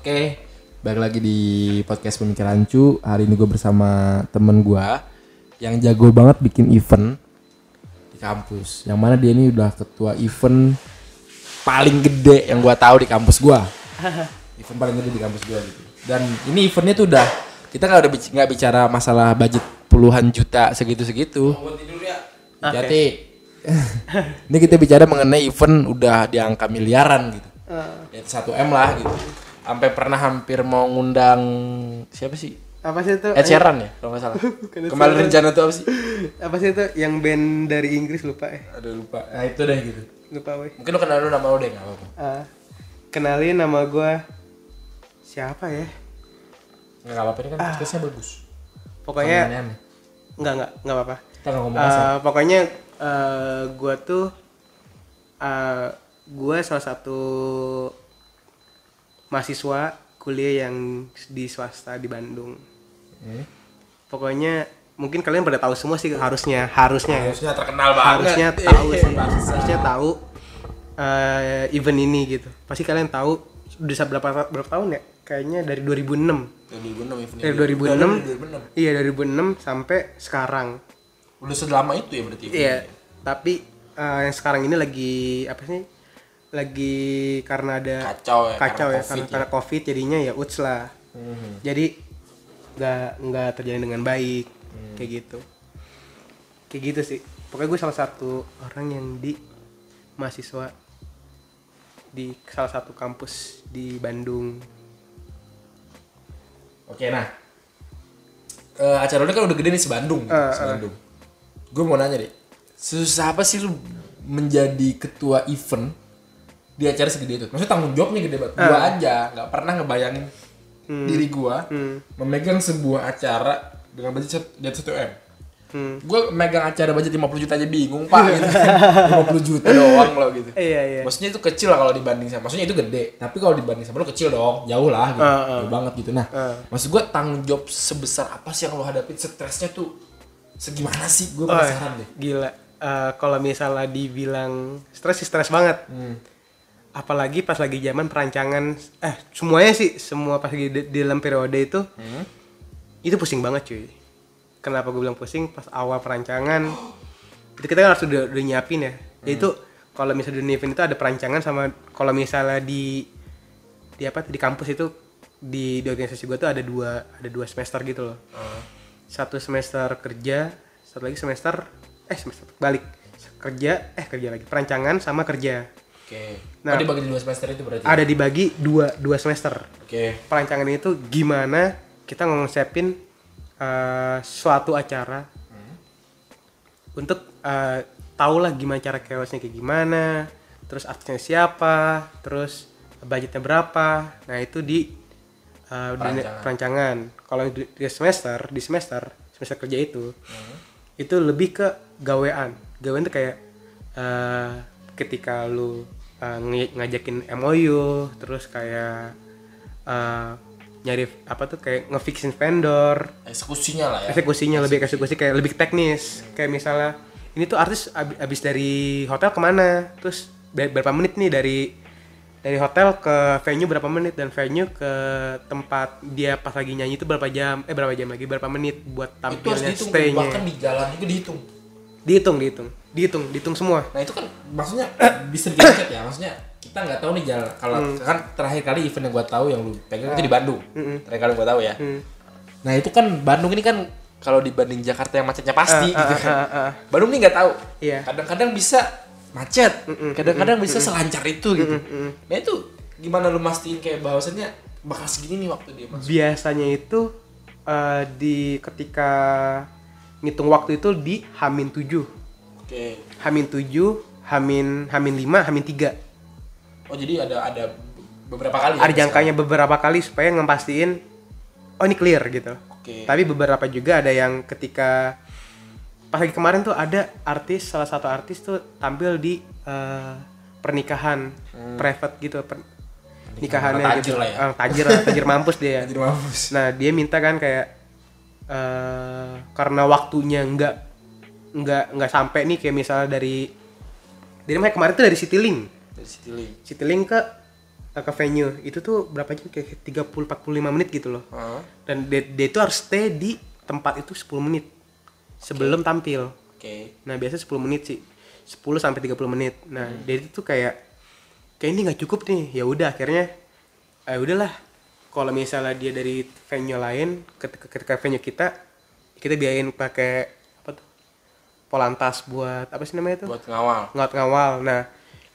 Oke, balik lagi di podcast pemikiran cu. Hari ini gue bersama temen gue yang jago banget bikin event di kampus. Yang mana dia ini udah ketua event paling gede yang gue tahu di kampus gue. event paling gede di kampus gue gitu. Dan ini eventnya tuh udah kita nggak udah nggak bicara masalah budget puluhan juta segitu-segitu. Jadi ini kita bicara mengenai event udah di angka miliaran gitu. Ya satu m lah gitu. Sampai pernah hampir mau ngundang siapa sih? apa sih itu Ed Sheeran ya kalau nggak salah. Kemarin rencana tuh apa sih? apa sih itu yang band dari Inggris lupa eh Aduh lupa. Nah itu deh gitu. lupa weh Mungkin lo kenal dulu nama lo deh nggak apa-apa. Ah, kenalin nama gua siapa ya Nggak apa-apa ini kan podcastnya bagus. pokoknya nggak nggak nggak apa-apa Kita nggak ngomong asal. Ah, pokoknya eh, gua tuh eh, gua salah satu mahasiswa kuliah yang di swasta di Bandung Hmm. pokoknya mungkin kalian pada tahu semua sih harusnya harusnya ya Harusnya terkenal banget. harusnya tahu sih Bangsa. harusnya tahu eh, event ini gitu pasti kalian tahu udah berapa berapa tahun ya kayaknya dari 2006 2006 eventnya. dari Udah 2006 dari 2006. iya dari 2006 sampai sekarang Udah selama itu ya berarti. iya tapi eh, yang sekarang ini lagi apa sih lagi karena ada Kacau ya, kacau karena ya COVID karena, ya. karena covid jadinya ya uts lah Mhm. jadi nggak nggak terjalin dengan baik Hmm. kayak gitu kayak gitu sih pokoknya gue salah satu orang yang di mahasiswa di salah satu kampus di Bandung Oke nah Eh acara lu kan udah gede nih sebandung, Eh, sebandung. Gue mau nanya deh, susah apa sih lu menjadi ketua event di acara segede itu? Maksudnya tanggung jawabnya gede banget. Gua aja nggak pernah ngebayangin diri gua memegang sebuah acara dengan budget di atas 1 m. Hmm. Gue megang acara budget 50 juta aja bingung pak gitu. 50 juta doang loh gitu. iya iya Maksudnya itu kecil lah kalau dibanding sama, maksudnya itu gede. Tapi kalau dibanding sama lu kecil dong, jauh lah gitu, Ah, ah. jauh banget gitu. Nah, Ah. maksud gue tanggung jawab sebesar apa sih yang lo hadapin? Stresnya tuh segimana sih? Gue Oh, penasaran deh. gila Eh, kalau misalnya dibilang stres sih stres banget Hmm. Apalagi pas lagi zaman perancangan eh semuanya sih semua pas lagi di, di dalam periode itu Hmm. itu pusing banget cuy. Kenapa gue bilang pusing? Pas awal perancangan itu kita kan harus udah, udah nyiapin ya. Yaitu kalau misalnya di event itu ada perancangan sama kalau misalnya di di apa di kampus itu di, di organisasi gue tuh ada dua ada dua semester gitu loh. Ah. satu semester kerja satu lagi semester eh semester balik. Kerja eh kerja lagi. Perancangan sama kerja Oke. Nah. oh dibagi di dua semester itu berarti? ada dibagi dua dua semester Oke. perancangan itu gimana kita ngonsepin eh, suatu acara untuk eh, tahu lah gimana cara chaosnya kayak gimana terus artisnya siapa terus budgetnya berapa nah itu di eh, di Perancangan. perancangan kalau di, di semester di semester semester kerja itu itu lebih ke gawean gawean itu kayak eh, ketika lu nge- ngajakin MOU terus kayak eh, nyari apa tuh kayak ngefixin vendor. Eksekusinya lah ya. eksekusinya lebih eksekusi kayak lebih teknis. Kayak misalnya ini tuh artis ab- abis dari hotel ke mana? Terus ber- berapa menit nih dari dari hotel ke venue berapa menit? Dan venue ke tempat dia pas lagi nyanyi itu berapa jam? Eh berapa jam lagi? Berapa menit buat Itu harus tampilnya dihitung. stay-nya? Bahkan di jalan juga dihitung. dihitung dihitung dihitung dihitung semua Nah itu kan maksudnya bisa dilihat ya. Maksudnya kita nggak tahu nih jalan. Kalau Hmm. kan terakhir kali event yang gua tahu yang lu pegang itu di Bandung. Terakhir kali gua tahu ya. Hmm. Nah itu kan Bandung ini kan kalau dibanding Jakarta yang macetnya pasti Ah, gitu ah, kan. ah, ah. Bandung ini nggak tahu. Iya. Kadang-kadang bisa macet, kadang-kadang bisa selancar itu gitu. mm. Nah itu gimana lu mastiin kayak bahwasannya bakal segini nih waktu dia masuk. biasanya itu eh, di ketika ngitung waktu itu di Hamin 7 Oke. Hamin 7 Hamin Hamin 5 Hamin 3 Oh jadi ada ada beberapa kali. ya ada misalnya? jangkanya beberapa kali supaya ngepastiin oh ini clear gitu Oke. tapi beberapa juga ada yang ketika pas lagi kemarin tuh ada artis salah satu artis tuh tampil di eh, pernikahan private gitu per- nikahannya orang gitu tajir lah ya. Ah, tajir lah, tajir mampus dia Jadi mampus. Nah dia minta kan kayak eh karena waktunya nggak nggak nggak sampai nih kayak misalnya dari dari mana kemarin tuh dari Citylink Dari Citylink. Citylink ke eh, ke venue. Itu tuh berapa jam? Kayak 30 45 menit gitu loh. Hah? dan dia, dia itu harus stay di tempat itu 10 menit. Sebelum tampil. Oke. nah biasanya 10 menit sih. 10 sampai 30 menit. Nah dia itu kayak kayak ini nggak cukup nih. Ya udah akhirnya eh udahlah. Kalau misalnya dia dari venue lain ketika, ketika venue kita kita biayain pakai tuh polantas buat apa sih namanya tuh Buat ngawal. ngat ngawal nah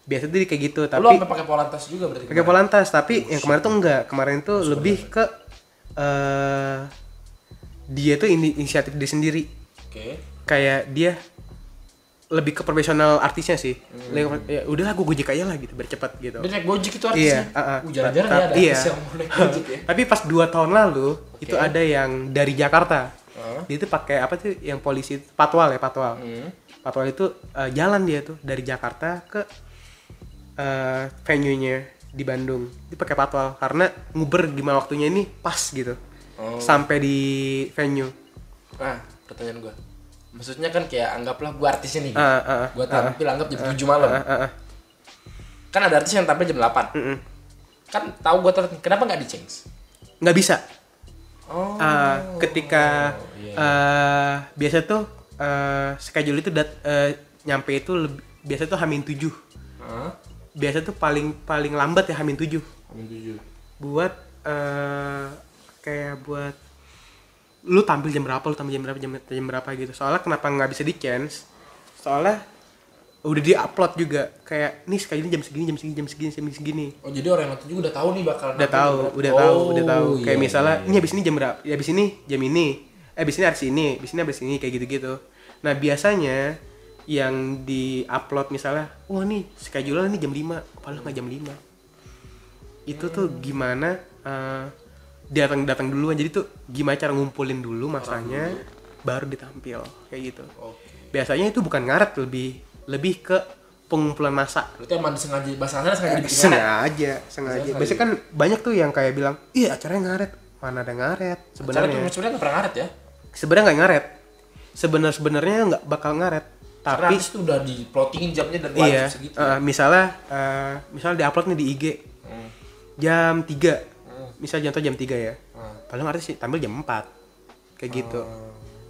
biasa tuh kayak gitu Lu tapi sampai pakai polantas juga berarti. pakai polantas tapi yang kemarin tuh enggak kemarin tuh lebih ke eh dia tuh ini inisiatif dia sendiri Oke. kayak dia lebih ke profesional artisnya sih Lebih ke- ya udahlah gue gojek aja lah gitu biar cepat gitu Dia naik Gojek itu iya artisnya. uh-uh. Uh, jarang-jarang Ta- ya ada iya. yang naik Gojek ya. tapi pas dua tahun lalu itu ada yang dari Jakarta Hah? dia tuh pakai apa tuh yang polisi patwal ya patwal Hmm. patwal itu eh, jalan dia tuh dari Jakarta ke eh, venue-nya di Bandung dia pakai patwal karena nguber gimana waktunya ini pas gitu Oh. sampai di venue Nah, pertanyaan gua. Maksudnya kan kayak anggaplah gua artisnya nih. Ah, ah, ah. gua tampil anggap jam 7 malam. Ah, ah, ah. Kan ada artis yang tampil jam 8. Mm-mm. Kan tahu gua ter kenapa nggak di change? nggak bisa Oh. Ah, ketika iya. eh, biasa tuh eh, schedule itu dat, eh, nyampe itu lebih, biasa tuh hamin 7 Hah? biasa tuh paling paling lambat ya hamin 7 Amin tujuh. buat eh, kayak buat lu tampil jam berapa lu tampil jam berapa jam, jam berapa gitu soalnya kenapa nggak bisa di chance soalnya udah di upload juga kayak nih sekali ini jam segini jam segini jam segini jam segini. Oh jadi orang yang nonton juga udah tahu nih bakal udah tahu udah tahu Oh, udah tahu. Kayak iya, misalnya iya, ini habis ini jam berapa ya habis ini jam ini eh habis ini hari ini habis ini habis ini kayak gitu gitu nah biasanya yang di upload misalnya wah nih schedule ini jam 5 padahal nggak jam 5 itu tuh gimana eh, datang datang duluan. Jadi tuh gimana cara ngumpulin dulu masanya baru ditampil kayak gitu. Oke. biasanya itu bukan ngaret lebih lebih ke pengumpulan masa Berarti emang disengaja bahasa sana sengaja dibikin sengaja sengaja Sengaja. biasanya kan banyak tuh yang kayak bilang iya acaranya ngaret mana ada ngaret Sebenarnya tuh sebenarnya nggak pernah ngaret ya. sebenarnya nggak ngaret sebenar sebenarnya nggak bakal ngaret tapi tuh udah di plottingin jamnya dan iya segitu. eh, misalnya eh, misalnya diupload nih di IG Hmm. jam 3 Hmm. misal contoh jam 3 ya Hmm. paling artis sih tampil jam 4 kayak gitu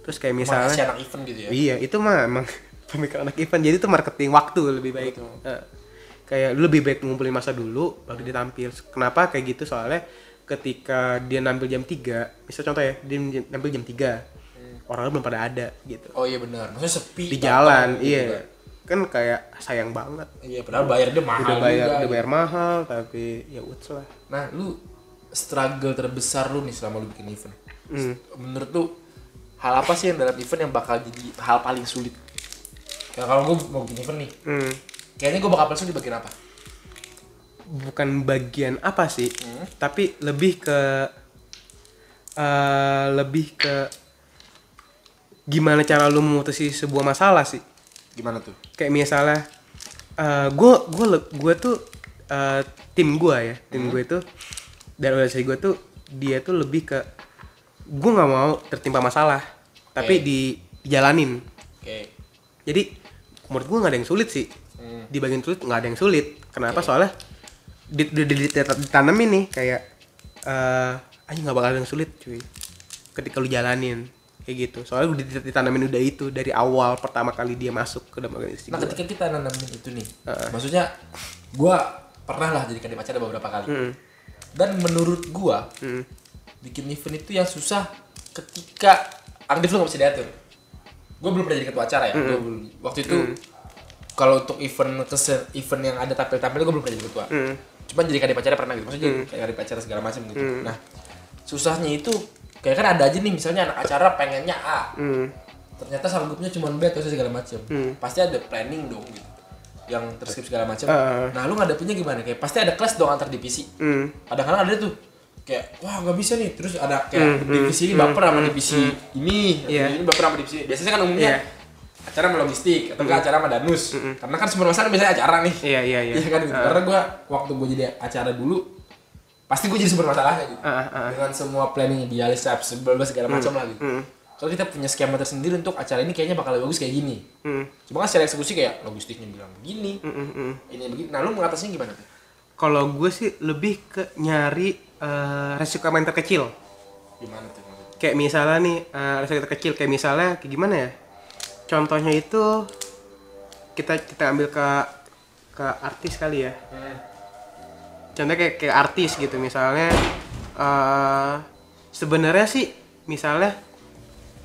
terus kayak Misalnya misalnya anak event gitu ya. Iya, itu mah emang pemikiran anak event. Jadi itu marketing waktu lebih baik. Eh, kayak lu lebih baik ngumpulin masa dulu baru ditampil. Kenapa kayak gitu? Soalnya ketika dia nampil jam 3, misal contoh ya, dia nampil jam 3. Orang belum pada ada gitu. Oh iya benar. Maksudnya sepi. Di jalan, gitu iya. kan. Kan kayak sayang banget. Iya, padahal bayar dia mahal udah bayar juga. udah bayar mahal tapi ya uts lah. Nah, lu struggle terbesar lu nih selama lu bikin event. Hmm. Menurut lu hal apa sih yang dalam event yang bakal jadi hal paling sulit? Ya kalau gue mau bikin event nih, Hmm. kayaknya gue bakal sulit di bagian apa? Bukan bagian apa sih, Hmm. tapi lebih ke eh, lebih ke gimana cara lu memutusi sebuah masalah sih Gimana tuh? kayak misalnya gue gue gue tuh eh, tim gue ya tim gue itu dan organisasi gue tuh dia tuh lebih ke gue nggak mau tertimpa masalah tapi Oke. di dijalanin Oke. jadi menurut gue nggak ada yang sulit sih Hmm. di bagian sulit nggak ada yang sulit kenapa Oke. soalnya di, di, di, di- ditanemin nih kayak eh aja nggak bakal ada yang sulit cuy ketika lu jalanin kayak gitu soalnya udah dit- ditanamin udah itu dari awal pertama kali dia masuk ke dalam organisasi Nah, gua. ketika kita nanamin itu nih, Heeh. maksudnya gua pernah lah jadi kandidat pacar beberapa kali. Mm, Dan menurut gua, mm, bikin event itu yang susah ketika aktif lu nggak bisa diatur. Gua belum pernah jadi ketua acara ya. Gua belum- waktu itu kalau untuk event kese- event yang ada tampil-tampil gua belum pernah jadi ketua. mm, Cuman jadi kandidat pacar pernah gitu. Maksudnya jadi kayak kandidat pacar segala macam gitu. Nah, susahnya itu kayak kan ada aja nih misalnya anak acara pengennya A. mm, ternyata sanggupnya cuma B atau segala macam Hmm. pasti ada planning dong gitu yang terskip segala macam Uh. nah lu ngadepinnya gimana kayak pasti ada kelas dong antar divisi mm. kadang-kadang ada tuh kayak wah nggak bisa nih terus ada Hmm, kayak divisi ini baper sama divisi ini Iya. ini baper sama divisi biasanya kan umumnya Iya. acara sama logistik atau enggak acara sama danus karena kan sumber masalah biasanya acara nih iya iya iya Iya kan gitu. Karena gua waktu gua jadi acara dulu pasti gua jadi sumber masalahnya gitu. Ah, ah. Dengan semua planning idealis sebelum segala macam lah gitu. mm, Kalau kita punya skema tersendiri untuk acara ini kayaknya bakal lebih bagus kayak gini. mm, Cuma kan secara eksekusi kayak logistiknya bilang begini, mm, mm, mm. ini begini. Nah, lu mengatasinya gimana tuh? kalau gue sih lebih ke nyari eh, resiko main terkecil Gimana tuh? kayak misalnya nih eh, resiko terkecil kayak misalnya kayak gimana ya contohnya itu kita kita ambil ke ke artis kali ya Hmm. contohnya kayak kayak artis gitu misalnya eh sebenarnya sih misalnya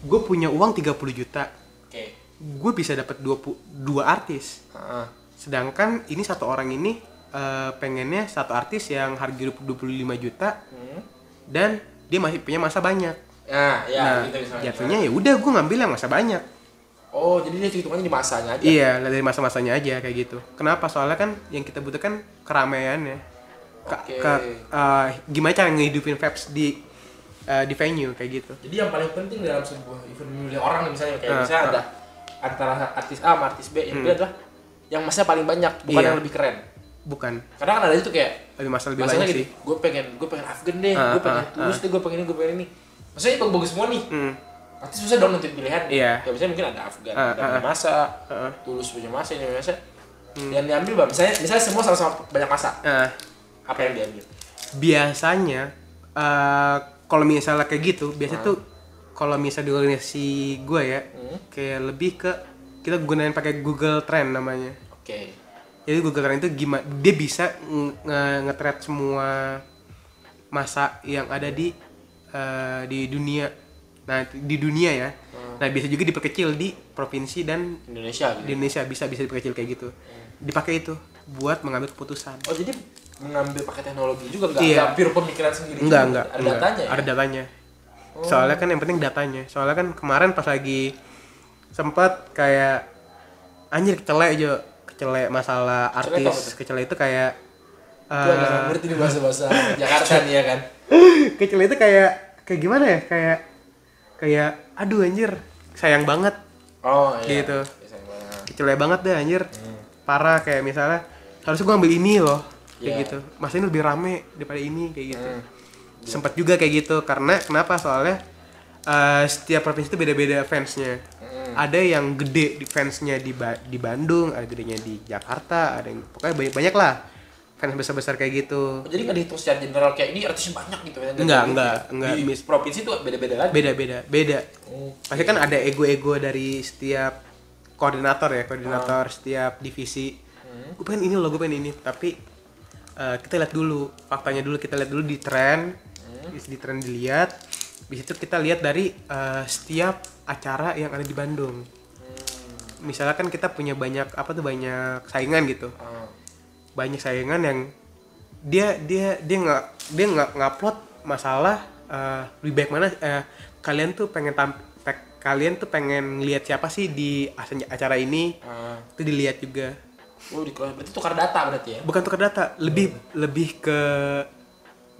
gue punya uang 30 juta Oke. gue bisa dapat dua dua artis Heeh. sedangkan ini satu orang ini eh, pengennya satu artis yang harga hidup 25 juta Hmm. dan dia masih punya masa banyak Nah, ya nah gitu misalnya. jatuhnya ya udah gue ngambil yang masa banyak Oh, jadi dia hitungannya di masanya aja. iya dari masa-masanya aja kayak gitu kenapa soalnya kan yang kita butuhkan keramaiannya Ka- Oke. ka- eh, gimana cara ngehidupin vibes di eh, di venue kayak gitu Jadi yang paling penting dalam sebuah event memilih orang misalnya kayak Ah, misalnya ah. ada antara artis A sama artis B yang B adalah yang masnya paling banyak bukan Iya. yang lebih keren. Bukan Karena kan ada itu kayak lebih masa lebih masalah gini, sih gue pengen gue pengen Afgan deh, Ah, gue pengen ah, tulus deh, gue pengen ini, gue pengen ini. Maksudnya bagus-bagus semua nih. Hmm. Pasti susah dong nentuin pilihan. Iya. Kayak misalnya mungkin ada Afgan, Ah, ada punya masa, Ah. tulus punya masa, ini masa. Yang diambil bang, misalnya misalnya semua sama-sama banyak masa, Nah, apa yang diambil? biasanya eh kalau misalnya kayak gitu biasanya tuh kalau misalnya di organisasi gue ya Hmm. kayak lebih ke kita gunain pakai Google Trend namanya Oke. Jadi Google Trend itu gimana dia bisa nge- nge- semua masa yang ada di eh, di dunia nah di dunia ya nah bisa juga diperkecil di provinsi dan Indonesia di gitu. Indonesia bisa bisa diperkecil kayak gitu dipakai itu buat mengambil keputusan Oh jadi mengambil pakai teknologi juga enggak? Iya. Pure pemikiran sendiri enggak juga? enggak Ada enggak. datanya ya? ada datanya soalnya kan yang penting datanya soalnya kan kemarin pas lagi sempat kayak anjir kecelek aja kecelek masalah artis kecelek itu kayak Gue eh ngerti nih bahasa-bahasa Jakarta nih ya kan? Kecelek itu kayak kayak gimana ya? Kayak kayak aduh anjir sayang banget. Oh iya. Gitu. Ya, banget. kecelek banget deh anjir. Hmm. parah kayak misalnya harusnya gua ambil ini loh kayak Iya. gitu. Masa ini lebih rame daripada ini kayak gitu. Hmm. sempat juga kayak gitu karena kenapa? Soalnya eh, setiap provinsi itu beda-beda fansnya Hmm. ada yang gede di fansnya di Ba- di Bandung ada gedenya di Jakarta ada yang pokoknya banyak banyak lah fans besar-besar kayak gitu Jadi nggak dihitung secara general kayak ini artisnya banyak gitu ya? Enggak, gitu enggak, ya? enggak. Di Mis- provinsi tuh beda-beda lagi. beda-beda beda Oh. pasti kan ada ego-ego dari setiap koordinator ya koordinator Ah. setiap divisi Hmm. gue pengen ini loh gue pengen ini tapi eh, kita lihat dulu faktanya dulu kita lihat dulu di tren Hmm. di tren dilihat di situ kita lihat dari eh, setiap acara yang ada di Bandung Hmm. misalnya kan kita punya banyak apa tuh banyak saingan gitu Ah. banyak saingan yang dia dia dia nggak dia nggak ngupload masalah eh, lebih baik mana eh, kalian tuh pengen tam pe- kalian tuh pengen lihat siapa sih di acara- ini Ah. itu dilihat juga Oh, berarti tukar data berarti ya? bukan tukar data lebih lebih ke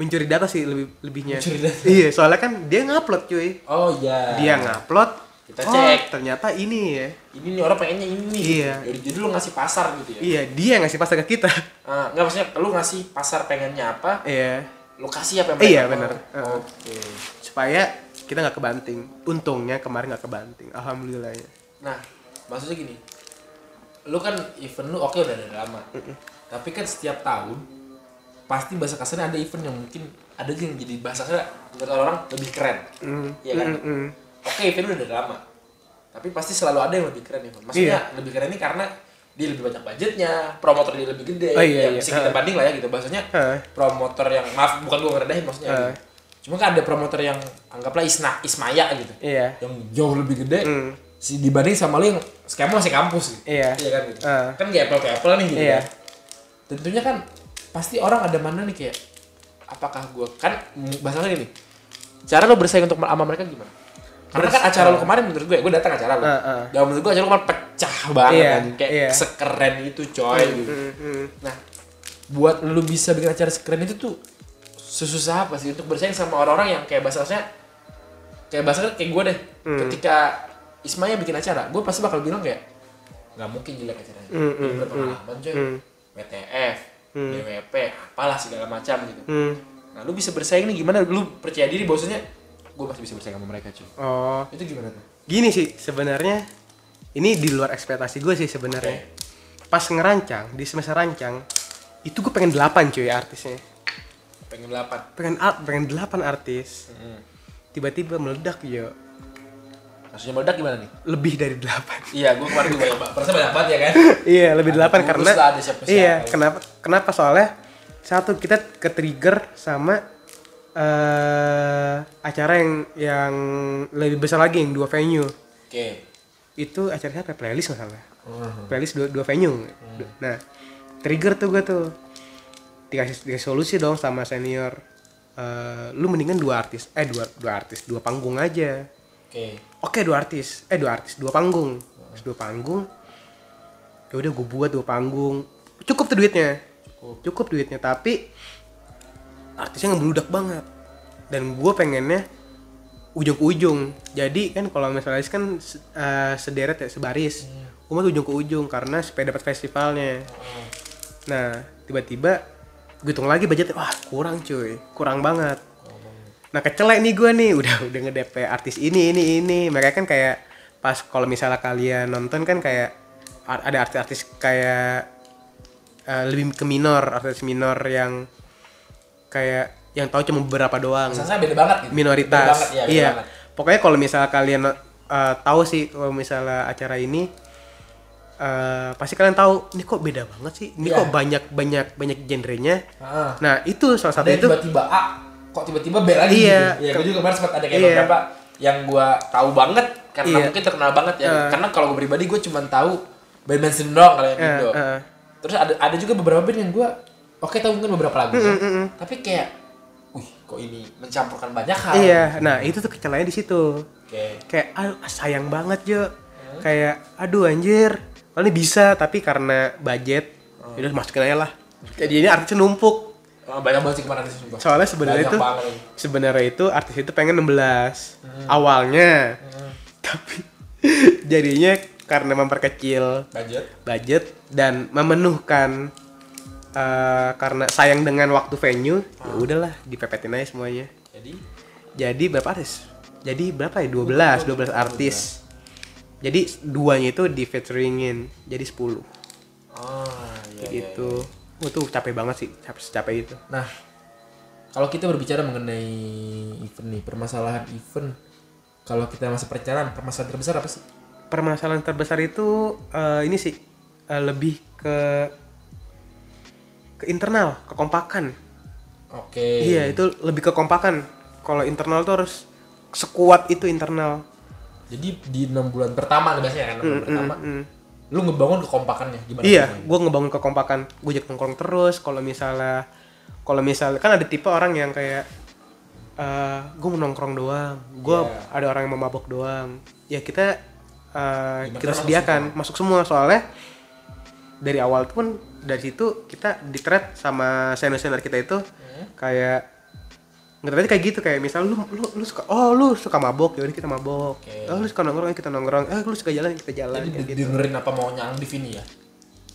mencuri data sih lebih lebihnya Mencuri data. iya soalnya kan dia ngupload cuy Oh iya. dia ngupload Kita oh, cek. ternyata ini ya Ini nih orang pengennya ini. Iya. Jadi, jadi lu ngasih pasar gitu ya? iya dia yang ngasih pasar ke kita Ah, nggak maksudnya lu ngasih pasar pengennya apa? iya Lokasi apa yang Iya, mau. bener. Oke. supaya kita nggak kebanting untungnya kemarin nggak kebanting alhamdulillah ya Nah, maksudnya gini, lu kan event lu oke udah dari lama, tapi kan setiap tahun pasti bahasa kasarnya ada event yang mungkin ada yang jadi bahasa kasarnya menurut orang lebih keren, Iya kan? Mm-mm. Oke event lu udah lama, tapi pasti selalu ada yang lebih keren event. Maksudnya Iya. lebih keren ini karena dia lebih banyak budgetnya, promotor dia lebih gede, Oh, iya, ya, iya. bisa kita banding lah ya gitu. Bahasanya Ah. promotor yang maaf bukan gua ngerendahin maksudnya. Ah. gitu. Cuma kan ada promotor yang anggaplah Isna Ismaya gitu, iya yang jauh lebih gede Hmm. si dibanding sama lu yang skema masih kampus gitu. Iya. kan gitu. Ah. Kan kayak apple ke apple nih gitu. Iya. kan. Tentunya kan pasti orang ada mana nih kayak apakah gua kan mm, bahasanya gini. Cara lu bersaing untuk sama mereka gimana? Karena kan acara lu kemarin menurut gue, gue datang acara lu. Ah, ah. Dan menurut gue acara lu kemarin pecah banget Iya, kan. Kayak iya. sekeren itu coy gitu. Mm, mm. Nah, buat lu bisa bikin acara sekeren itu tuh susah apa sih untuk bersaing sama orang-orang yang kayak bahasanya kayak bahasanya kayak gue deh. Hmm. Ketika Ismaya bikin acara, gue pasti bakal bilang kayak nggak mungkin jelek acaranya. Hmm, Dia hmm, berpengalaman coy. hmm. WTF, Hmm. DWP, apalah segala macam gitu. Hmm. Nah, lu bisa bersaing nih gimana? Lu percaya diri bahwasanya gue pasti bisa bersaing sama mereka cuy. oh. Itu gimana tuh? gini sih sebenarnya ini di luar ekspektasi gue sih sebenarnya. Pas ngerancang di semester rancang itu gue pengen 8 cuy artisnya. Pengen delapan? Pengen art pengen 8 artis. Tiba-tiba meledak yo. Maksudnya meledak gimana nih? Lebih dari 8 iya gue kemarin juga banyak banget perasaan banyak banget ya kan? Iya lebih 8 Tulus karena iya kenapa kenapa? Soalnya satu kita ke trigger sama eh acara yang yang lebih besar lagi yang dua venue. Oke. Itu acaranya apa playlist nggak salah playlist dua, dua venue. Nah trigger tuh gue tuh. Dikasih dikasih solusi dong sama senior. Eh, lu mendingan dua artis eh dua dua artis dua panggung aja. Oke. Oke dua artis eh dua artis dua panggung. Terus dua panggung ya udah gue buat dua panggung. Cukup tuh duitnya cukup, duitnya tapi artisnya ngebludak banget. Dan gue pengennya ujung ke ujung jadi kan kalau misalnya kan eh, sederet ya sebaris. Gue mah tuh ujung ke ujung karena supaya dapat festivalnya. Nah tiba-tiba gue hitung lagi budgetnya. Wah kurang cuy. Kurang banget. Nah kecelek nih gue nih. Udah udah nge-DP artis ini ini ini. Mereka kan kayak pas kalau misalnya kalian nonton kan kayak ada artis-artis kayak eh, lebih ke minor artis minor yang kayak yang tahu cuma beberapa doang Rasanya beda banget gitu minoritas beda banget, ya, beda iya banget. pokoknya kalau misalnya kalian eh, tahu sih kalau misalnya acara ini eh, pasti kalian tahu ini kok beda banget sih ini Iya. kok banyak banyak banyak genrenya Ah. nah itu salah satu ada itu tiba-tiba A kok tiba-tiba B lagi Iya. gitu. Iya, gue juga kemarin sempat ada kayak Iya. beberapa yang gue tahu banget karena Iya. mungkin terkenal banget ya. Eh. Karena kalau gue pribadi gue cuma tahu band doang kalau yang Eh, Indo. eh. Terus ada ada juga beberapa band yang gue oke tahu mungkin beberapa lagu. Tapi kayak wih kok ini mencampurkan banyak hal. Iya, nah itu tuh kecelanya di situ. Oke. Kayak aduh sayang banget Jo. Kayak aduh anjir. Kalau ini bisa tapi karena budget ya udah masukin aja lah. Jadi ini artisnya numpuk. Oh, banyak banget sih kemarin sih sumpah. Soalnya sebenarnya itu sebenarnya itu artis itu pengen 16 awalnya. Tapi jadinya karena memperkecil Budget. budget dan memenuhkan eh, karena sayang dengan waktu venue, ya udahlah dipepetin aja semuanya. Jadi Jadi berapa artis? Jadi berapa ya? 12, 12 artis. Jadi duanya itu di featuringin. Jadi 10. oh iya, iya, gitu. Wah, tuh capek banget sih, capek capek itu. Nah, kalau kita berbicara mengenai event nih, permasalahan event, kalau kita masa perencanaan, permasalahan terbesar apa sih? Permasalahan terbesar itu eh, ini sih eh, lebih ke ke internal, kekompakan. Oke. Iya, itu lebih kekompakan. Kalau internal tuh harus sekuat itu internal. Jadi di enam bulan pertama nih biasanya kan, enam bulan pertama, Mm. lu ngebangun kekompakannya gimana? Iya, gue ngebangun kekompakan. Gue ajak nongkrong terus. Kalau misalnya, kalau misalnya kan ada tipe orang yang kayak, eh gue mau nongkrong doang. Gue Iya. ada orang yang mau mabok doang. Ya kita eh, Gimana kita sediakan masuk semua soalnya dari awal pun dari situ kita di thread sama senior-senior kita itu Hmm. kayak ngerti kayak gitu kayak misal lu lu lu suka oh lu suka mabok ya kita mabok Oke. oh lu suka nongkrong ya kita nongkrong eh lu suka jalan kita jalan Jadi kayak di- gitu dengerin apa maunya Ang Div ini ya?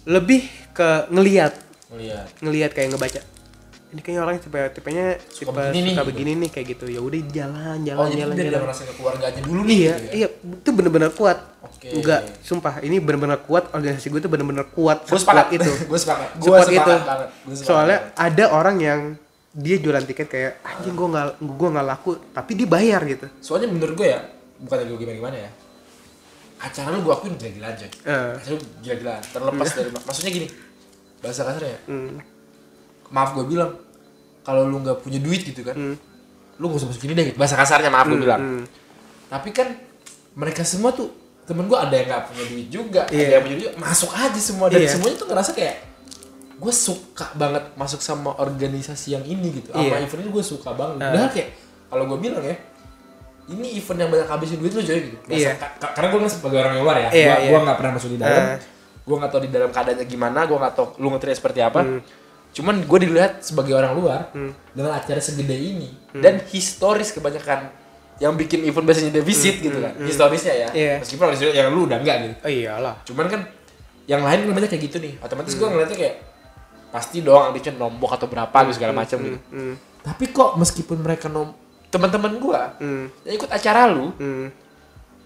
lebih ke ngeliat Ngeliat. ngelihat kayak ngebaca ini kayaknya orang tipe tipenya tipe Suka begini suka nih, begini nih kayak gitu ya udah jalan jalan Oh, jadi jalan dia jalan merasa keluarganya dulu nih iya gitu ya? iya itu bener-bener kuat Oke. enggak sumpah ini bener-bener kuat organisasi gue tuh bener-bener kuat Gue sepakat itu Gue sepakat. Gue sepakat itu banget. Gua sepakat soalnya banget. ada orang yang dia jualan tiket kayak anjing gue nggak gue nggak laku tapi dia bayar gitu soalnya menurut gue ya, bukan gue gimana gimana ya. Acara lu gue akuin gila-gila aja. Eh. Acara lu gila-gila. Terlepas dari maksudnya gini. Bahasa kasar ya. Hmm. Maaf gue bilang, kalau lu nggak punya duit gitu kan, Hmm. lu gak usah masuk sini deh. Gitu. Bahasa kasarnya maaf gue bilang. hmm. Tapi kan mereka semua tuh temen gue ada yang nggak punya duit juga, ada Iya. yang punya duit masuk aja semua dan Iya. semuanya tuh ngerasa kayak gue suka banget masuk sama organisasi yang ini gitu, sama Iya. event ini gue suka banget. Padahal kayak kalau gue bilang ya, ini event yang banyak habisin duit lu coy gitu. Bahasa- Iya. ka- ka- karena gue nggak sebagai orang luar ya, Iya, gue iya. gue nggak pernah masuk di dalam, Ah. gue nggak tahu di dalam keadaannya gimana, gue nggak tahu lu ngetrip seperti apa. Hmm. Cuman gue dilihat sebagai orang luar dengan acara segede ini Hmm. dan historis kebanyakan yang bikin event biasanya defisit gitu kan, historisnya ya. Hmm. Iya. Meskipun historis yang lu udah enggak gitu. oh iyalah Cuman kan yang lain kan banyak kayak gitu nih. Otomatis gue ngeliatnya kayak pasti dong ambisnya nombok atau berapa gitu segala macam gitu. hmm. Tapi kok meskipun mereka nom teman-teman gua Hmm. yang ikut acara lu Hmm.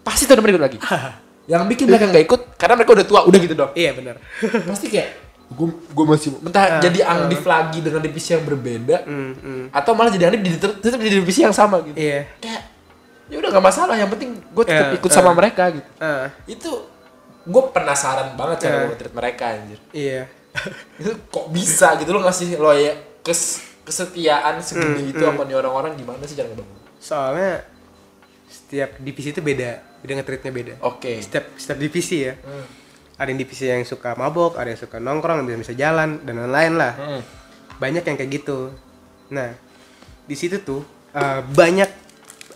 pasti tahun depan ikut lagi. yang bikin mereka nggak ikut karena mereka udah tua udah gitu dong. iya benar pasti kayak gue gue masih entah jadi Andif lagi dengan divisi yang berbeda Hmm, hmm. atau malah jadi Andif di tetap, di divisi yang sama gitu Iya. kayak ya udah nggak masalah yang penting gue tetap Iya, ikut sama mereka gitu Ah, itu gue penasaran banget cara gue treat mereka anjir iya. itu kok bisa gitu lo ngasih lo ya kes kesetiaan Hmm, segede itu sama nih orang-orang gimana sih cara ngebangun Soalnya setiap divisi itu beda, beda nge-treatnya beda. oke Setiap setiap divisi ya. Hmm. Ada yang divisi yang suka mabok, ada yang suka nongkrong, ada yang bisa jalan dan lain-lain lah. Hmm. Banyak yang kayak gitu. Nah, di situ tuh eh, banyak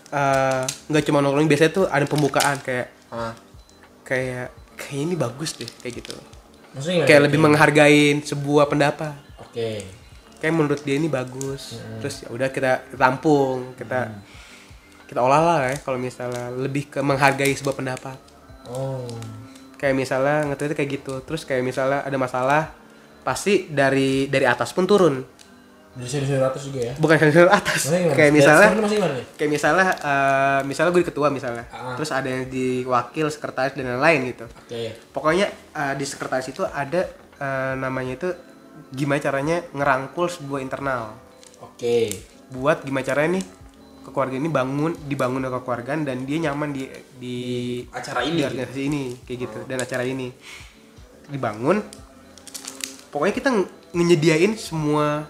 eh, nggak cuma nongkrong biasanya tuh ada pembukaan kayak Ah. kayak kayak ini bagus deh kayak gitu. maksudnya? Kayak lebih menghargain sebuah pendapat. oke kayak menurut dia ini bagus terus ya udah kita tampung kita kita olah lah ya kalau misalnya lebih ke menghargai sebuah pendapat oh kayak misalnya ngetweet kayak gitu. Terus kayak misalnya ada masalah pasti dari dari atas pun turun. Dari sini atas juga ya? Bukan dari atas. Kayak misalnya kayak misalnya eh, misalnya gue di ketua misalnya. Ah. terus ada yang di wakil sekretaris dan lain-lain gitu. Oke. Pokoknya eh, di sekretaris itu ada eh, namanya itu gimana caranya ngerangkul sebuah internal. Oke. Buat gimana caranya nih keluarga ini bangun dibangun oleh kekeluargaan dan dia nyaman di di acara di ini gitu. organisasi ini kayak gitu. Dan acara ini dibangun. Pokoknya kita nyediain semua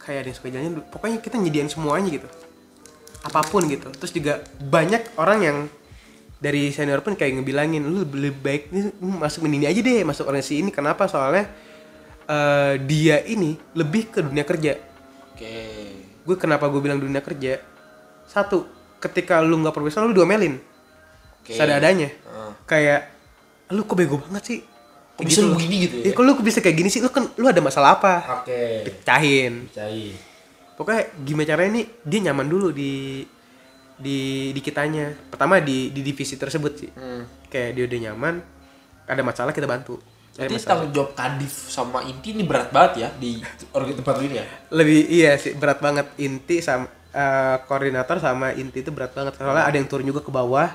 kayak ada yang suka pokoknya kita nyediain semuanya gitu. Apa pun gitu. Terus juga banyak orang yang dari senior pun kayak ngebilangin lu lebih baik nih masuk ini aja deh masuk organisasi ini. Kenapa? Soalnya eh, dia ini lebih ke dunia kerja. Oke. Gue kenapa gue bilang dunia kerja satu ketika lu nggak profesional lu diomelin Oke. seadanya Ah. kayak lu kok bego banget sih Kok bisa lu loh. begini gitu ya? Iya, kok lu bisa kayak gini sih lu kan lu ada masalah apa oke pecahin percaya pokoknya gimana caranya nih dia nyaman dulu di di di kitanya pertama di di divisi tersebut sih hmm. kayak dia udah nyaman ada masalah kita bantu masalah. tanggung jawab Kadif sama Inti ini berat banget ya di tempat lu ini ya? lebih iya sih berat banget inti sama eh, koordinator sama inti itu berat banget. Soalnya ada yang turun juga ke bawah.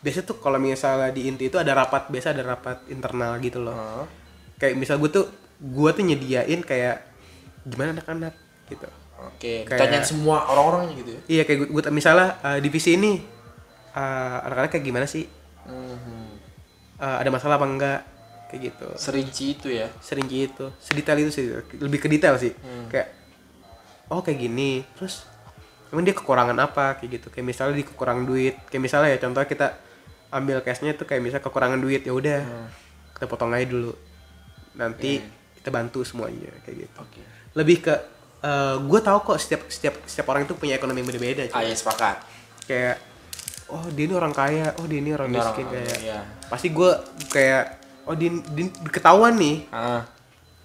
Biasa tuh kalau misalnya di inti itu ada rapat biasa ada rapat internal gitu loh. Heeh. kayak misal gue tuh gue tuh nyediain kayak gimana anak-anak? gitu. Oke, Kayak- ditanyain semua orang-orangnya gitu ya? iya kayak gue misalnya eh, divisi ini eh, anak-anak kayak gimana sih? Mhm. Eh, ada masalah apa enggak? Kayak gitu. Serinci itu ya? sering gitu sedetail itu sih. Lebih ke detail sih. Hmm. kayak oh kayak gini. Terus emang dia kekurangan apa kayak gitu kayak misalnya di kekurangan duit kayak misalnya ya contohnya kita ambil cashnya tuh kayak misalnya kekurangan duit ya udah Hmm. kita potong aja dulu nanti kita bantu semuanya kayak gitu Oke. lebih ke gue tahu kok setiap setiap setiap orang itu punya ekonomi yang beda-beda cuy. Ah ya sepakat. kayak oh dia ini orang kaya oh dia ini orang miskin kayak iya. pasti gue kayak oh dia, dia ketahuan nih Ah,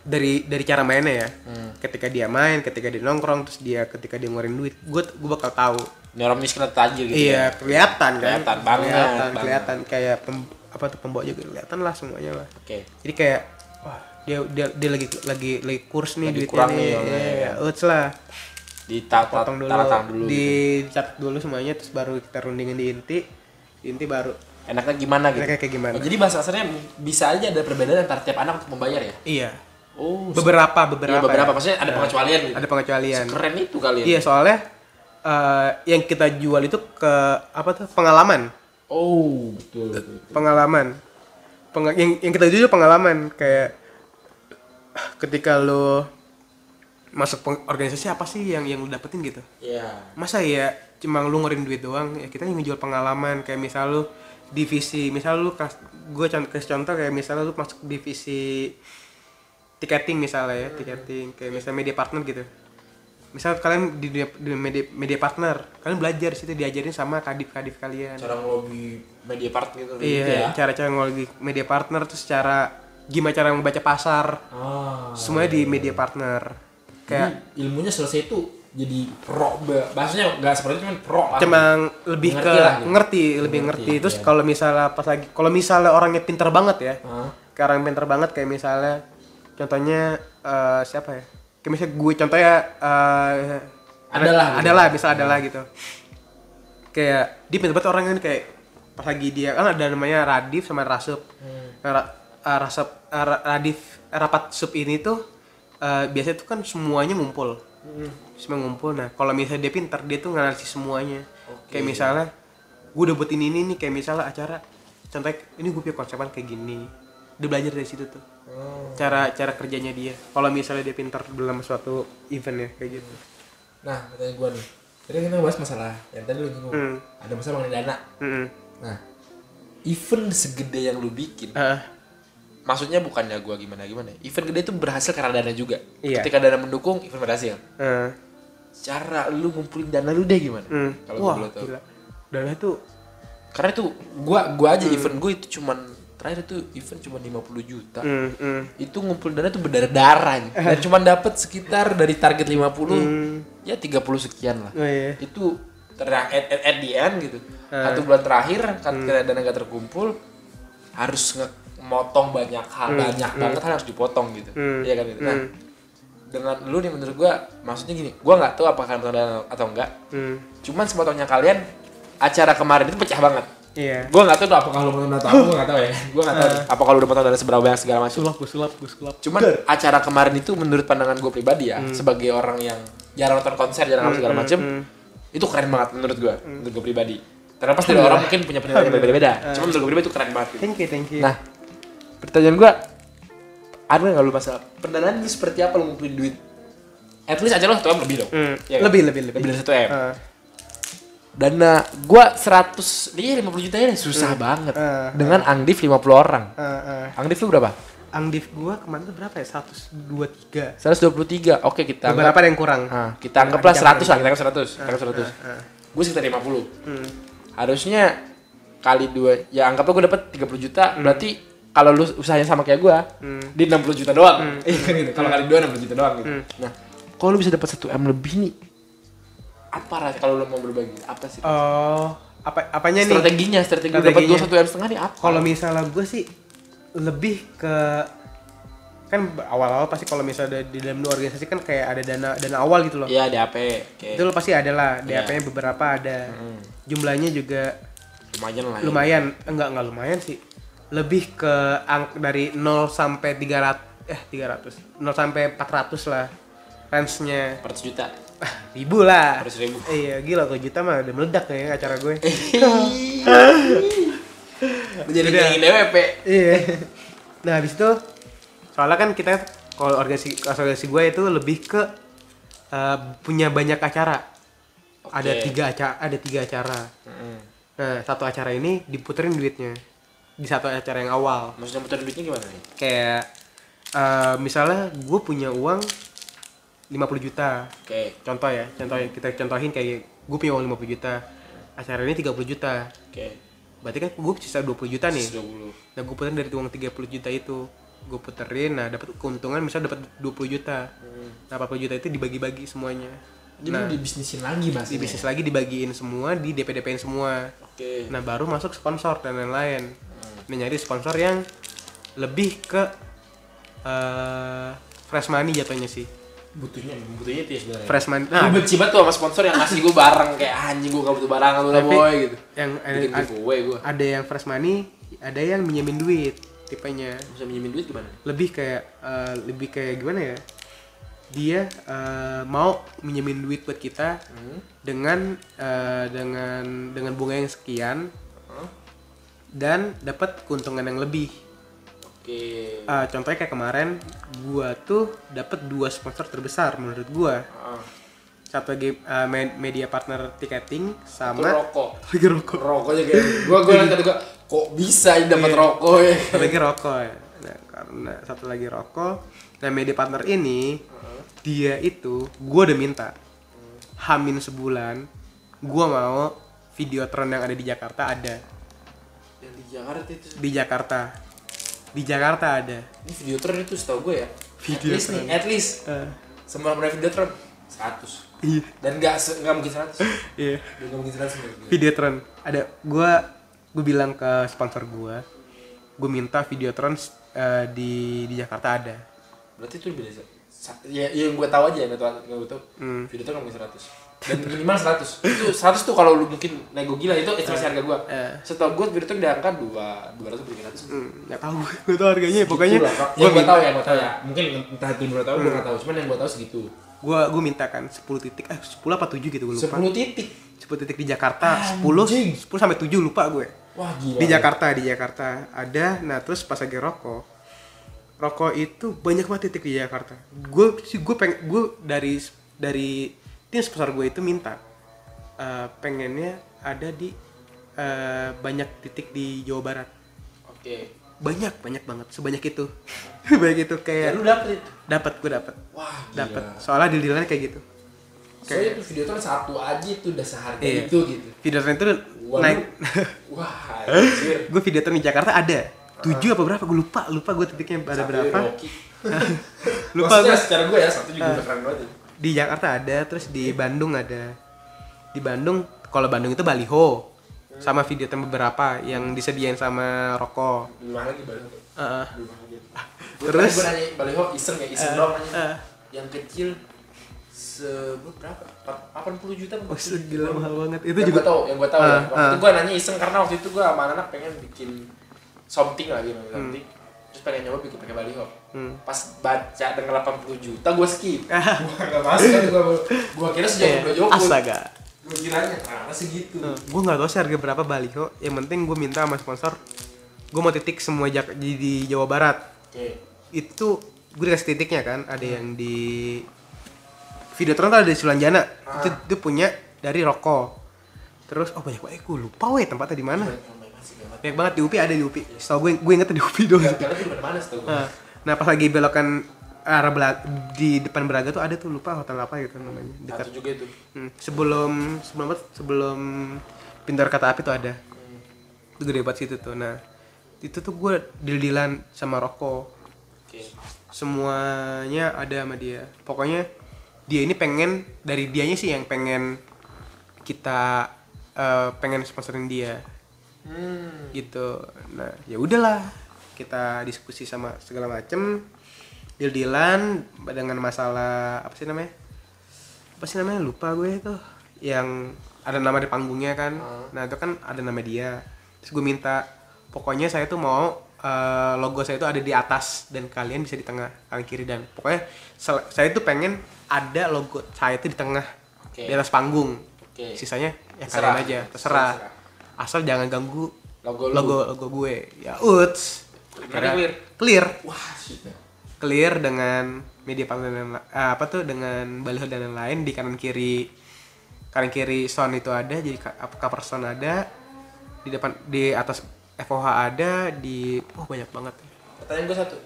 dari dari cara mainnya ya Hmm. ketika dia main ketika dia nongkrong terus dia ketika dia ngeluarin duit gue gue bakal tahu ini orang miskin atau tajir gitu iya ya? kelihatan kan Kelihatan banget, kelihatan banget. kelihatan kayak pem- apa tuh pembawa juga kelihatan lah semuanya lah Oke. jadi kayak wah dia dia dia lagi lagi lagi kurs nih Lagi duitnya kurang nih nih, ya, orangnya, ya, uts lah Ditata potong dulu, tanda tangan dulu. gitu. dulu semuanya terus baru kita rundingin di inti di inti baru Enaknya gimana gitu? Enaknya kayak gimana? Oh, jadi bahasa kasarnya bisa aja ada perbedaan antara tiap anak untuk membayar ya? iya Oh, beberapa beberapa Iya, beberapa. ya. Maksudnya ada pengecualian gitu. ada pengecualian Keren itu kali ya? Iya soalnya eh, yang kita jual itu ke apa tuh pengalaman, Oh, betul. betul. pengalaman. Penga- yang yang kita jual pengalaman kayak ketika lo masuk peng- organisasi apa sih yang yang lo dapetin gitu? Iya. Masa ya cuma lu ngeluarin duit doang? Ya kita yang ngejual pengalaman kayak misal lu divisi, misal lu kas, gue contoh kayak misalnya lu masuk divisi tiketing misalnya ya, tiketing kayak misalnya media partner gitu. Misal kalian di, dunia- di media, media partner, kalian belajar situ diajarin sama kadif-kadif kalian. Cara ngelobi media part gitu, gitu iya, ya. cara-cara ngelobi media partner terus cara gimana cara membaca pasar. Ah. Semuanya di media partner. Kayak Jadi ilmunya selesai itu jadi pro ba- bahasanya nggak seperti itu cuman pro lah. cuma lebih Ngerti ke lah gitu. ngerti lebih Ngerti, ngerti, terus iya. kalau misalnya pas lagi kalau misalnya orangnya pinter banget ya Hah? kayak orang pinter banget kayak misalnya contohnya eh, siapa ya? Kayak misalnya gue contohnya eh, Adalah gitu. adalah misal adalah gitu. Kayak dia pinter banget orangnya nih, kayak pas lagi dia kan ada namanya Radif sama Rasup Hmm. Ra- uh, rasa uh, ra- radif rapat sub ini tuh uh, biasanya tuh kan semuanya ngumpul. Semua ngumpul. Nah kalau misalnya dia pintar dia tuh nganalisis semuanya. Kayak misalnya gue udah buat ini ini nih kayak misalnya acara contohnya ini gue punya konsepan kayak gini. Dia belajar dari situ tuh cara cara kerjanya dia kalau misalnya dia pintar dalam suatu event ya kayak gitu Nah, pertanyaan gue nih. Tadi kita bahas masalah yang tadi lu nyinggung. Hmm. Ada masalah mengenai dana. Mm-mm. Nah, event segede yang lu bikin, Ah, maksudnya bukannya gua gimana gimana. Event gede itu berhasil karena dana juga. Iya. Ketika dana mendukung, event berhasil. ah, Cara lu ngumpulin dana lu deh gimana? mm. Kalau boleh tahu. dana tuh Karena itu gua gua Hmm. aja event gue itu cuman terakhir itu event cuma 50 juta. mm, mm. Itu ngumpulin dana tuh berdarah-darah. Dan cuman dapat sekitar dari target 50 Hmm. ya 30 sekian lah. oh iya itu at, at, at the end gitu satu bulan terakhir kan karena dana gak terkumpul harus motong banyak hal banyak banget hal harus dipotong gitu Hmm. iya kan gitu nah dengan lu nih menurut gua maksudnya gini gua nggak tahu apakah kalian dana atau enggak mm. cuman sepotongnya kalian acara kemarin itu pecah banget iya gua nggak tahu tuh apakah lu dana atau apa gua nggak tahu ya gua nggak tahu nih, apakah lu udah potong dana seberapa banyak segala macam sulap gue sulap gue sulap Cuman acara kemarin itu menurut pandangan gue pribadi ya, sebagai orang yang jarang nonton konser, jarang apa segala macem, itu keren banget menurut gue, menurut gue pribadi. Terlepas dari orang mungkin punya penilaian yang berbeda-beda, cuman menurut gue pribadi itu keren banget. gitu. thank you thank you Nah, pertanyaan gue, ada nggak lu masalah pendanaan ini seperti apa lu ngumpulin duit? At least aja lo satu m lebih dong. Mm. Iya kan? lebih lebih lebih Lebih dari satu m. Ah, Dana gue 100, dia 50 juta ya susah banget. Ah. Dengan Angdif 50 orang. ah, ah. Angdif lu berapa? Angdif gua kemarin tuh berapa ya 123 123. Oke kita anggap beberapa ada yang kurang Nah, kita anggaplah Jangan, 100 lah, kita anggap 100. Kita anggap 100. ah. Gue sekitar 50. Hmm. Harusnya kali dua, ya anggaplah gue dapat 30 juta, Hmm. berarti kalau lu usahanya sama kayak gue, di 60 juta doang. Iya kan gitu. Kalau kali dua 60 juta doang gitu. Hmm. Nah, kalau lu bisa dapat 1 M lebih nih, apa kalau lu mau berbagi? Apa sih? oh apa apanya nih Strateginya, strategi dapat dua satu setengah nih apa? kalau misalnya gue sih lebih ke kan awal-awal pasti kalau misalnya di dalam dua organisasi kan kayak ada dana dana awal gitu loh Iya, DAP. Oke. itu lo pasti ada lah Iya. DAP-nya beberapa ada Hmm. jumlahnya juga Lumayan lah. ya. lumayan enggak enggak lumayan sih lebih ke angk dari 0 sampai 300 eh 300 0 sampai 400 lah range-nya 400 juta. Ribu lah 400 ribu. iya gila kalau juta mah udah meledak ya acara gue Lu jadi ngingin DWP. iya nah habis itu soalnya kan kita kalau organisasi organisasi gue itu lebih ke eh, punya banyak acara ada Oke. tiga acara ada tiga acara Mm-mm. nah satu acara ini diputerin duitnya di satu acara yang awal Maksudnya muter duitnya gimana nih? kayak eh, misalnya gue punya uang 50 juta. Oke. contoh ya contoh ya kita contohin kayak gue punya uang 50 juta acara ini 30 juta. Oke. berarti kan gue sisa 20 juta nih. 120. nah gue puterin dari uang 30 juta itu. Gue puterin nah dapat keuntungan misal dapat 20 juta. Nah 40 juta itu dibagi-bagi semuanya. Jadi nah dibisnisin lagi mas. di bisnis lagi dibagiin semua di DP DPin semua. Oke. nah baru masuk sponsor dan lain-lain. Nah nyari sponsor yang lebih ke eh fresh money jatuhnya sih butuhnya butuhnya itu ya sebenarnya. fresh money Nah, gue benci banget tuh sama sponsor yang ngasih gue barang kayak anjing gue gak butuh barang lu lah boy gitu. yang ada, gue. ada yang fresh money ada yang minjemin duit tipenya Bisa minjemin duit gimana? lebih kayak eh, lebih kayak gimana ya dia eh, mau minjemin duit buat kita dengan eh, dengan dengan bunga yang sekian dan dapat keuntungan yang lebih Oke. Eh, contohnya kayak kemarin gua tuh dapat dua sponsor terbesar menurut gua Ah, satu lagi me- media partner ticketing itu sama rokok. lagi rokok Rokoknya kayak gue lihat tadi gue kok bisa ini dapat Iya. rokok ya. satu lagi rokok ya nah, karena satu lagi rokok nah media partner ini dia itu gue udah minta hamin sebulan gue mau videotron yang ada di Jakarta ada Yang di Jakarta itu. di Jakarta di Jakarta ada Ini videotron itu setahu gue ya. Videotron. At least nih, at least Eh, semua punya videotron 100. iya Dan nggak se- nggak mungkin 100. iya Dan nggak mungkin 100 menurut gue. videotron ada gue gue bilang ke sponsor gue gue minta videotron eh, di di Jakarta ada Berarti itu lebih dari sa- ya, yang gue tahu aja yang gue tahu yang gue tahu Hmm. video tuh nggak mungkin 100 dan minimal 100 itu 100 tuh kalau lu mungkin nego gila itu estimasi harga gue Eh. setelah gue video tuh di angka 2 200 sampai 300 Hmm, nggak tahu. Gue tahu harganya pokoknya Itulah, Kak. gue yang minta tahu ya gue tahu ya. Mungkin entah itu bener tahu gue nggak tahu. Cuman yang gue tahu segitu. Gue gue minta kan 10 titik eh 10 apa 7 gitu gue lupa. 10 titik? 10 titik di Jakarta 10 Anjing. 10 sampai 7 lupa gue wah gila. Di Jakarta di Jakarta. Ada nah terus pas lagi rokok rokok itu banyak banget titik di Jakarta. Gue sih gue pengen gue dari dari tim sponsor gue itu minta. Eh, pengennya ada di eh, banyak titik di Jawa Barat. Oke. Banyak banyak banget. Sebanyak itu. Banyak itu ya kayak lu dapet itu? Dapat gue dapat wah gila. Dapat soalnya deal-dealannya kayak gitu. Soalnya itu video tuh kan satu aja itu udah seharga Iya. itu gitu. Video tren itu naik. Wah anjir. Gue video tren di Jakarta ada. Tujuh apa berapa? Gue lupa lupa gue titiknya ada berapa. Lupa gue secara gue ya satu juga udah keren banget. ya. Di Jakarta ada terus di Bandung ada di Bandung kalau Bandung itu baliho sama video beberapa yang disediain sama rokok Di mana lagi. Di mana lagi? Terus? gue nanya baliho iseng ya iseng Eh, doang nanya. eh. Yang kecil se berapa? Empat- 80 juta oh 40 gila juta? mahal banget itu yang juga gue tau, yang gue tau ya. Ah, Waktu itu ah. gue nanya iseng karena waktu itu gue sama anak pengen bikin something lagi something. Terus pengen nyoba bikin pakai baliho. Hmm. Pas baca dengan 80 juta gue skip. gue gak masuk kan gue gue kira sejauh Eh, gue jauh. astaga Gue kiranya kenapa segitu? gue nggak tahu sih harga berapa baliho yang penting gue minta sama sponsor gue mau titik semua Jak- di, di Jawa Barat Oke. itu gue dikasih titiknya kan ada yang di video tuh ada di Sulanjana itu, itu punya dari rokok terus oh banyak banget gue lupa weh tempatnya di mana banyak banget di UPI ada di UPI setahu gue gue inget di UPI doang Karena itu mana setahu gue. nah, nah pas lagi belokan arah Belaga, di depan Beraga tuh ada tuh lupa hotel apa gitu namanya dekat Satu juga itu. Hmm, sebelum sebelum apa? Sebelum pintar kata api tuh ada. Itu gede banget situ tuh. Nah, itu tuh gue deal-dealan sama rokok. Oke. Semuanya ada sama dia. Pokoknya dia ini pengen dari dianya sih yang pengen kita eh, pengen sponsorin dia Hmm. gitu. Nah, ya udahlah. Kita diskusi sama segala macem deal-dealan dengan masalah apa sih namanya? Apa sih namanya? Lupa gue itu. Yang ada nama di panggungnya kan. Nah, itu kan ada nama dia. Terus gue minta pokoknya saya tuh mau eh, logo saya itu ada di atas dan kalian bisa di tengah, kanan kiri dan pokoknya sel- saya tuh pengen ada logo saya itu di tengah Oke. di atas panggung. Oke. Sisanya ya Terserah. kalian aja, Terserah. terserah. Asal jangan ganggu Logo lu. logo logo gue. Ya uts. Clear. Clear. Wah, shit. Clear dengan media dan la- eh, apa tuh dengan baliho dan lain-lain di kanan kiri kanan kiri sound itu ada jadi ka- apa, cover sound ada di depan di atas FOH ada di oh banyak banget Pertanyaan gue satu.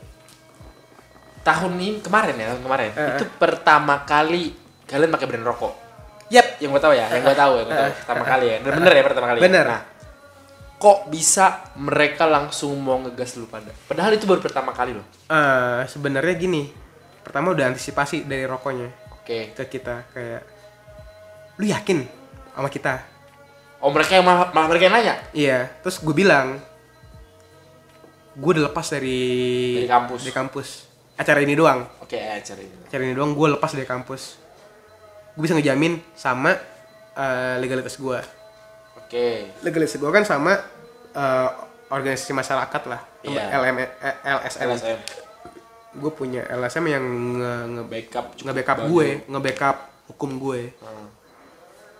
Tahun ini kemarin ya, tahun kemarin. Eh, itu pertama kali kalian pakai brand rokok. Yap. Yang gue tahu ya, yang gue tahu, yang gue tahu. Pertama kali ya. Bener ya pertama kali. ya? Bener. Nah, kok bisa mereka langsung mau ngegas lu pada? Padahal itu baru pertama kali loh. Eh, sebenarnya gini pertama udah antisipasi dari rokoknya Oke. ke kita kayak lu yakin sama kita Oh mereka yang malah, malah mereka yang nanya Iya, terus gue bilang, gue udah lepas dari Dari kampus. dari kampus. Acara ini doang, Oke, ya, cari. acara ini doang gue lepas dari kampus. Gue bisa ngejamin sama eh, legalitas gue. Oke. Legalitas gue kan sama eh, organisasi masyarakat lah, sama Iya. LM, eh, LSM. LSM. Gue punya LSM yang nge, nge Backup. cukup nge-backup bagi- gue, nge-backup hukum gue. Hmm.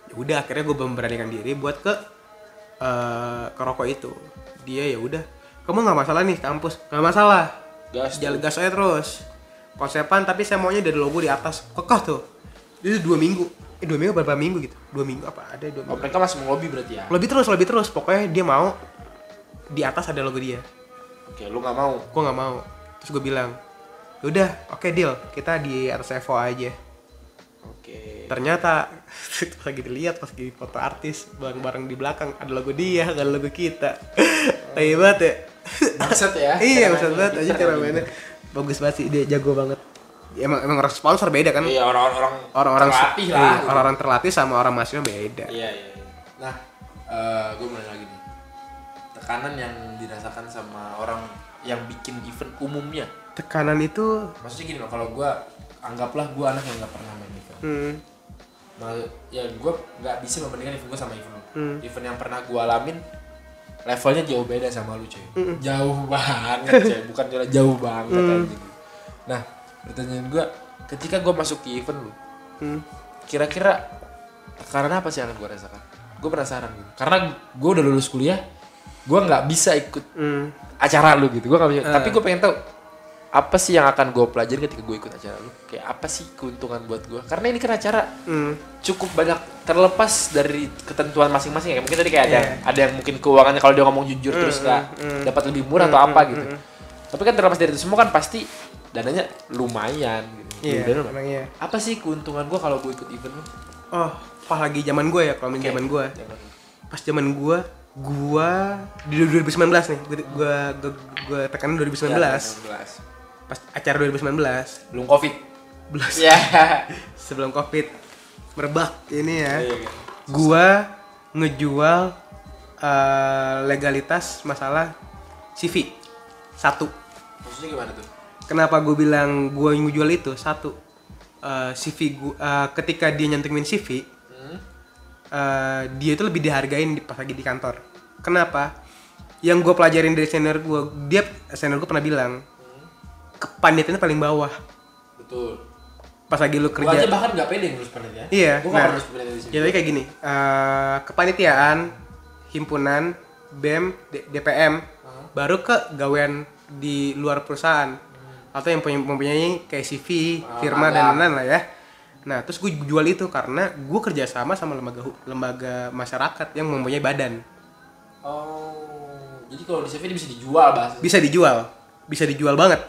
ya udah akhirnya gue memberanikan diri buat ke eh, ke rokok itu dia ya udah kamu nggak masalah nih kampus nggak masalah Gas. jalan gas aja terus konsepan tapi saya maunya dari logo di atas kekeh tuh itu dua minggu. Eh dua minggu berapa minggu gitu? Dua minggu apa? Ada dua Oh minggu. mereka masih mau lobby berarti ya? lebih terus lebih terus. Pokoknya dia mau di atas ada logo dia. Oke, lu nggak mau? gue nggak mau. Terus gue bilang udah oke deal. Kita di atas Evo aja. Oke. ternyata pas lagi dilihat pas lagi foto artis bareng-bareng di belakang ada logo dia ada logo kita. Tai banget ya. Bangsat ya? iya maksud banget aja cara mainnya. Bagus banget sih dia jago banget Ya, emang emang orang sponsor beda kan Iya orang-orang orang-orang terlatih lah. iya, gitu. orang-orang terlatih sama orang mahasiswa beda Iya iya. iya. Nah, eh gue mau nanya lagi nih. Tekanan yang dirasakan sama orang yang bikin event umumnya. tekanan itu Maksudnya gini loh, kalau gue anggaplah gue anak yang nggak pernah main event hmm. Nah, ya gue nggak bisa membandingkan event gue sama event lu. Hmm. Event yang pernah gue alamin levelnya jauh beda sama lu cuy. Jauh banget cuy, bukan cuma jauh banget Hmm. Nah, pertanyaan gue, ketika gue masuk ke event lu, Hmm. kira-kira karena apa sih yang gue rasakan? Gue penasaran gitu. Karena gue udah lulus kuliah, gue nggak bisa ikut Hmm. acara lu gitu. Gue bisa. Eh. Tapi gue pengen tahu apa sih yang akan gue pelajari ketika gue ikut acara lu? Kayak apa sih keuntungan buat gue? Karena ini kan acara Hmm. cukup banyak terlepas dari ketentuan masing-masing ya mungkin tadi kayak ada Iya. ada yang mungkin keuangannya kalau dia ngomong jujur terus nggak mm. dapat lebih murah atau apa gitu tapi kan terlepas dari itu semua kan pasti dananya lumayan gitu Iya, emang iya. apa sih keuntungan gua kalau gue ikut event lu Oh, pas lagi zaman gue ya, kalau Oke. zaman gue. Pas zaman gue, gue di 2019 nih, gue gue gue, gue tekanin 2019. Ya, 19. Pas acara 2019, belum covid belas ya sebelum covid merebak ini ya. Iya, iya. Gua ngejual eh, legalitas masalah CV satu. maksudnya gimana tuh Kenapa gue bilang gue ngejual itu satu eh, CV gua eh, ketika dia nyantumin CV hmm? eh, dia itu lebih dihargain di, pas lagi di kantor. Kenapa? Yang gue pelajarin dari senior gue, dia senior gue pernah bilang kepanitiaannya paling bawah. betul Pas lagi lu gua aja kerja. bahkan nggak pede ngurus panitia Iya, gua nah, panitia di sini Jadi kayak gini, eh, kepanitiaan, himpunan, BEM, D- DPM, baru ke gawean di luar perusahaan atau yang punya mempunyai kayak CV, Ah, firma dan lain-lain lah ya. Nah, terus gue jual itu karena gue kerjasama sama lembaga hu- lembaga masyarakat yang mempunyai badan. oh jadi kalau di CV dia bisa dijual bahasa Bisa dijual, bisa dijual banget.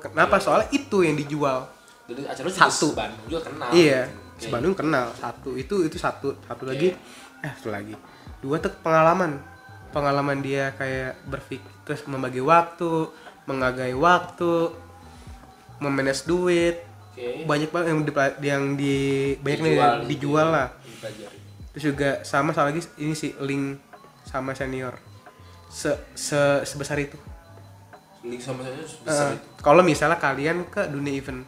Kenapa? Soalnya itu yang dijual. Jadi acara lu Satu. Bandung juga kenal Iya, Oke. sebandung kenal satu itu itu satu satu lagi eh satu lagi dua tuh pengalaman pengalaman dia kayak berpikir terus membagi waktu menghargai waktu memanage duit Oke. banyak banget yang di, yang di banyak nih Dijual, yang dijual lah dipelajari. terus juga sama sama lagi ini sih link sama senior se, se sebesar itu link sama besar Eh, itu. kalau misalnya kalian ke dunia event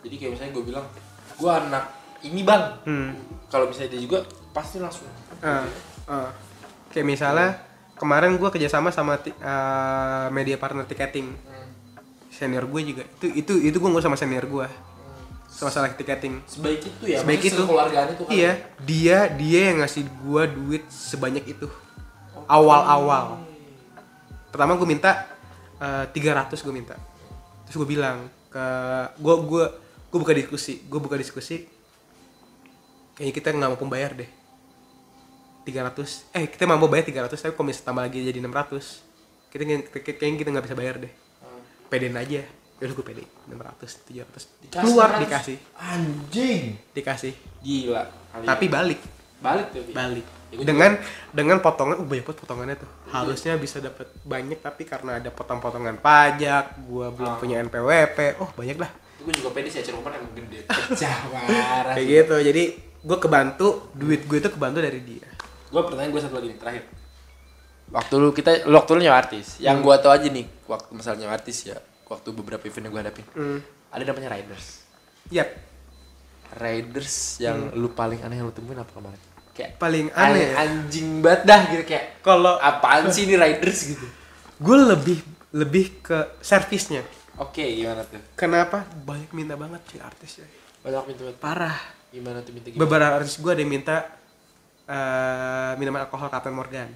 Jadi kayak misalnya gue bilang, gue anak ini bang. hmm. Kalau misalnya dia juga pasti langsung. Ah, ah. kayak misalnya kemarin gue kerjasama sama ah, media partner tiketing senior gue juga. Itu itu itu gue ngurus sama senior gue. Sama masalah tiketing. Sebaik itu ya. Sebaik itu. Keluargaan itu kan. iya dia dia yang ngasih gue duit sebanyak itu. Awal-awal. Pertama gue minta eh, 300 gue minta. Terus gue bilang ke gue gue gue buka diskusi gue buka diskusi. Kayaknya kita nggak mampu bayar deh. 300 eh kita mampu bayar 300 tapi misalnya tambah lagi jadi 600 kita nggak- kayak- kayaknya kita nggak bisa bayar deh pedein aja ya gue pede 600 700 Dikasih keluar 100. dikasih Anjing. dikasih Gila. Kali tapi balik balik tuh. Balik Ya, dengan dengan potongan uh, banyak banget potongannya tuh harusnya bisa dapat banyak tapi karena ada potong-potongan pajak gua belum Ah. punya NPWP oh banyak lah Gue juga pede sih acara umpan emang gede. Pecah parah. kayak gitu jadi gue kebantu duit gue itu kebantu dari dia Gue pertanyaan gue satu lagi nih terakhir. Waktu lu kita waktu lu nyawa artis. Yang gua tau aja nih waktu misalnya nyawa artis ya. Waktu beberapa event yang gue hadapin. hmm. Ada namanya riders. yap Riders yang lu paling aneh yang lu temuin apa kemarin? Kayak paling aneh aneh anjing banget dah gitu kayak kalau apaan sih ini riders gitu. gue lebih lebih ke servisnya Oke, gimana tuh? kenapa banyak minta banget sih artis ya Banyak minta minta. parah Gimana tuh minta gimana? beberapa artis gue ada yang minta eh, minuman alkohol Captain Morgan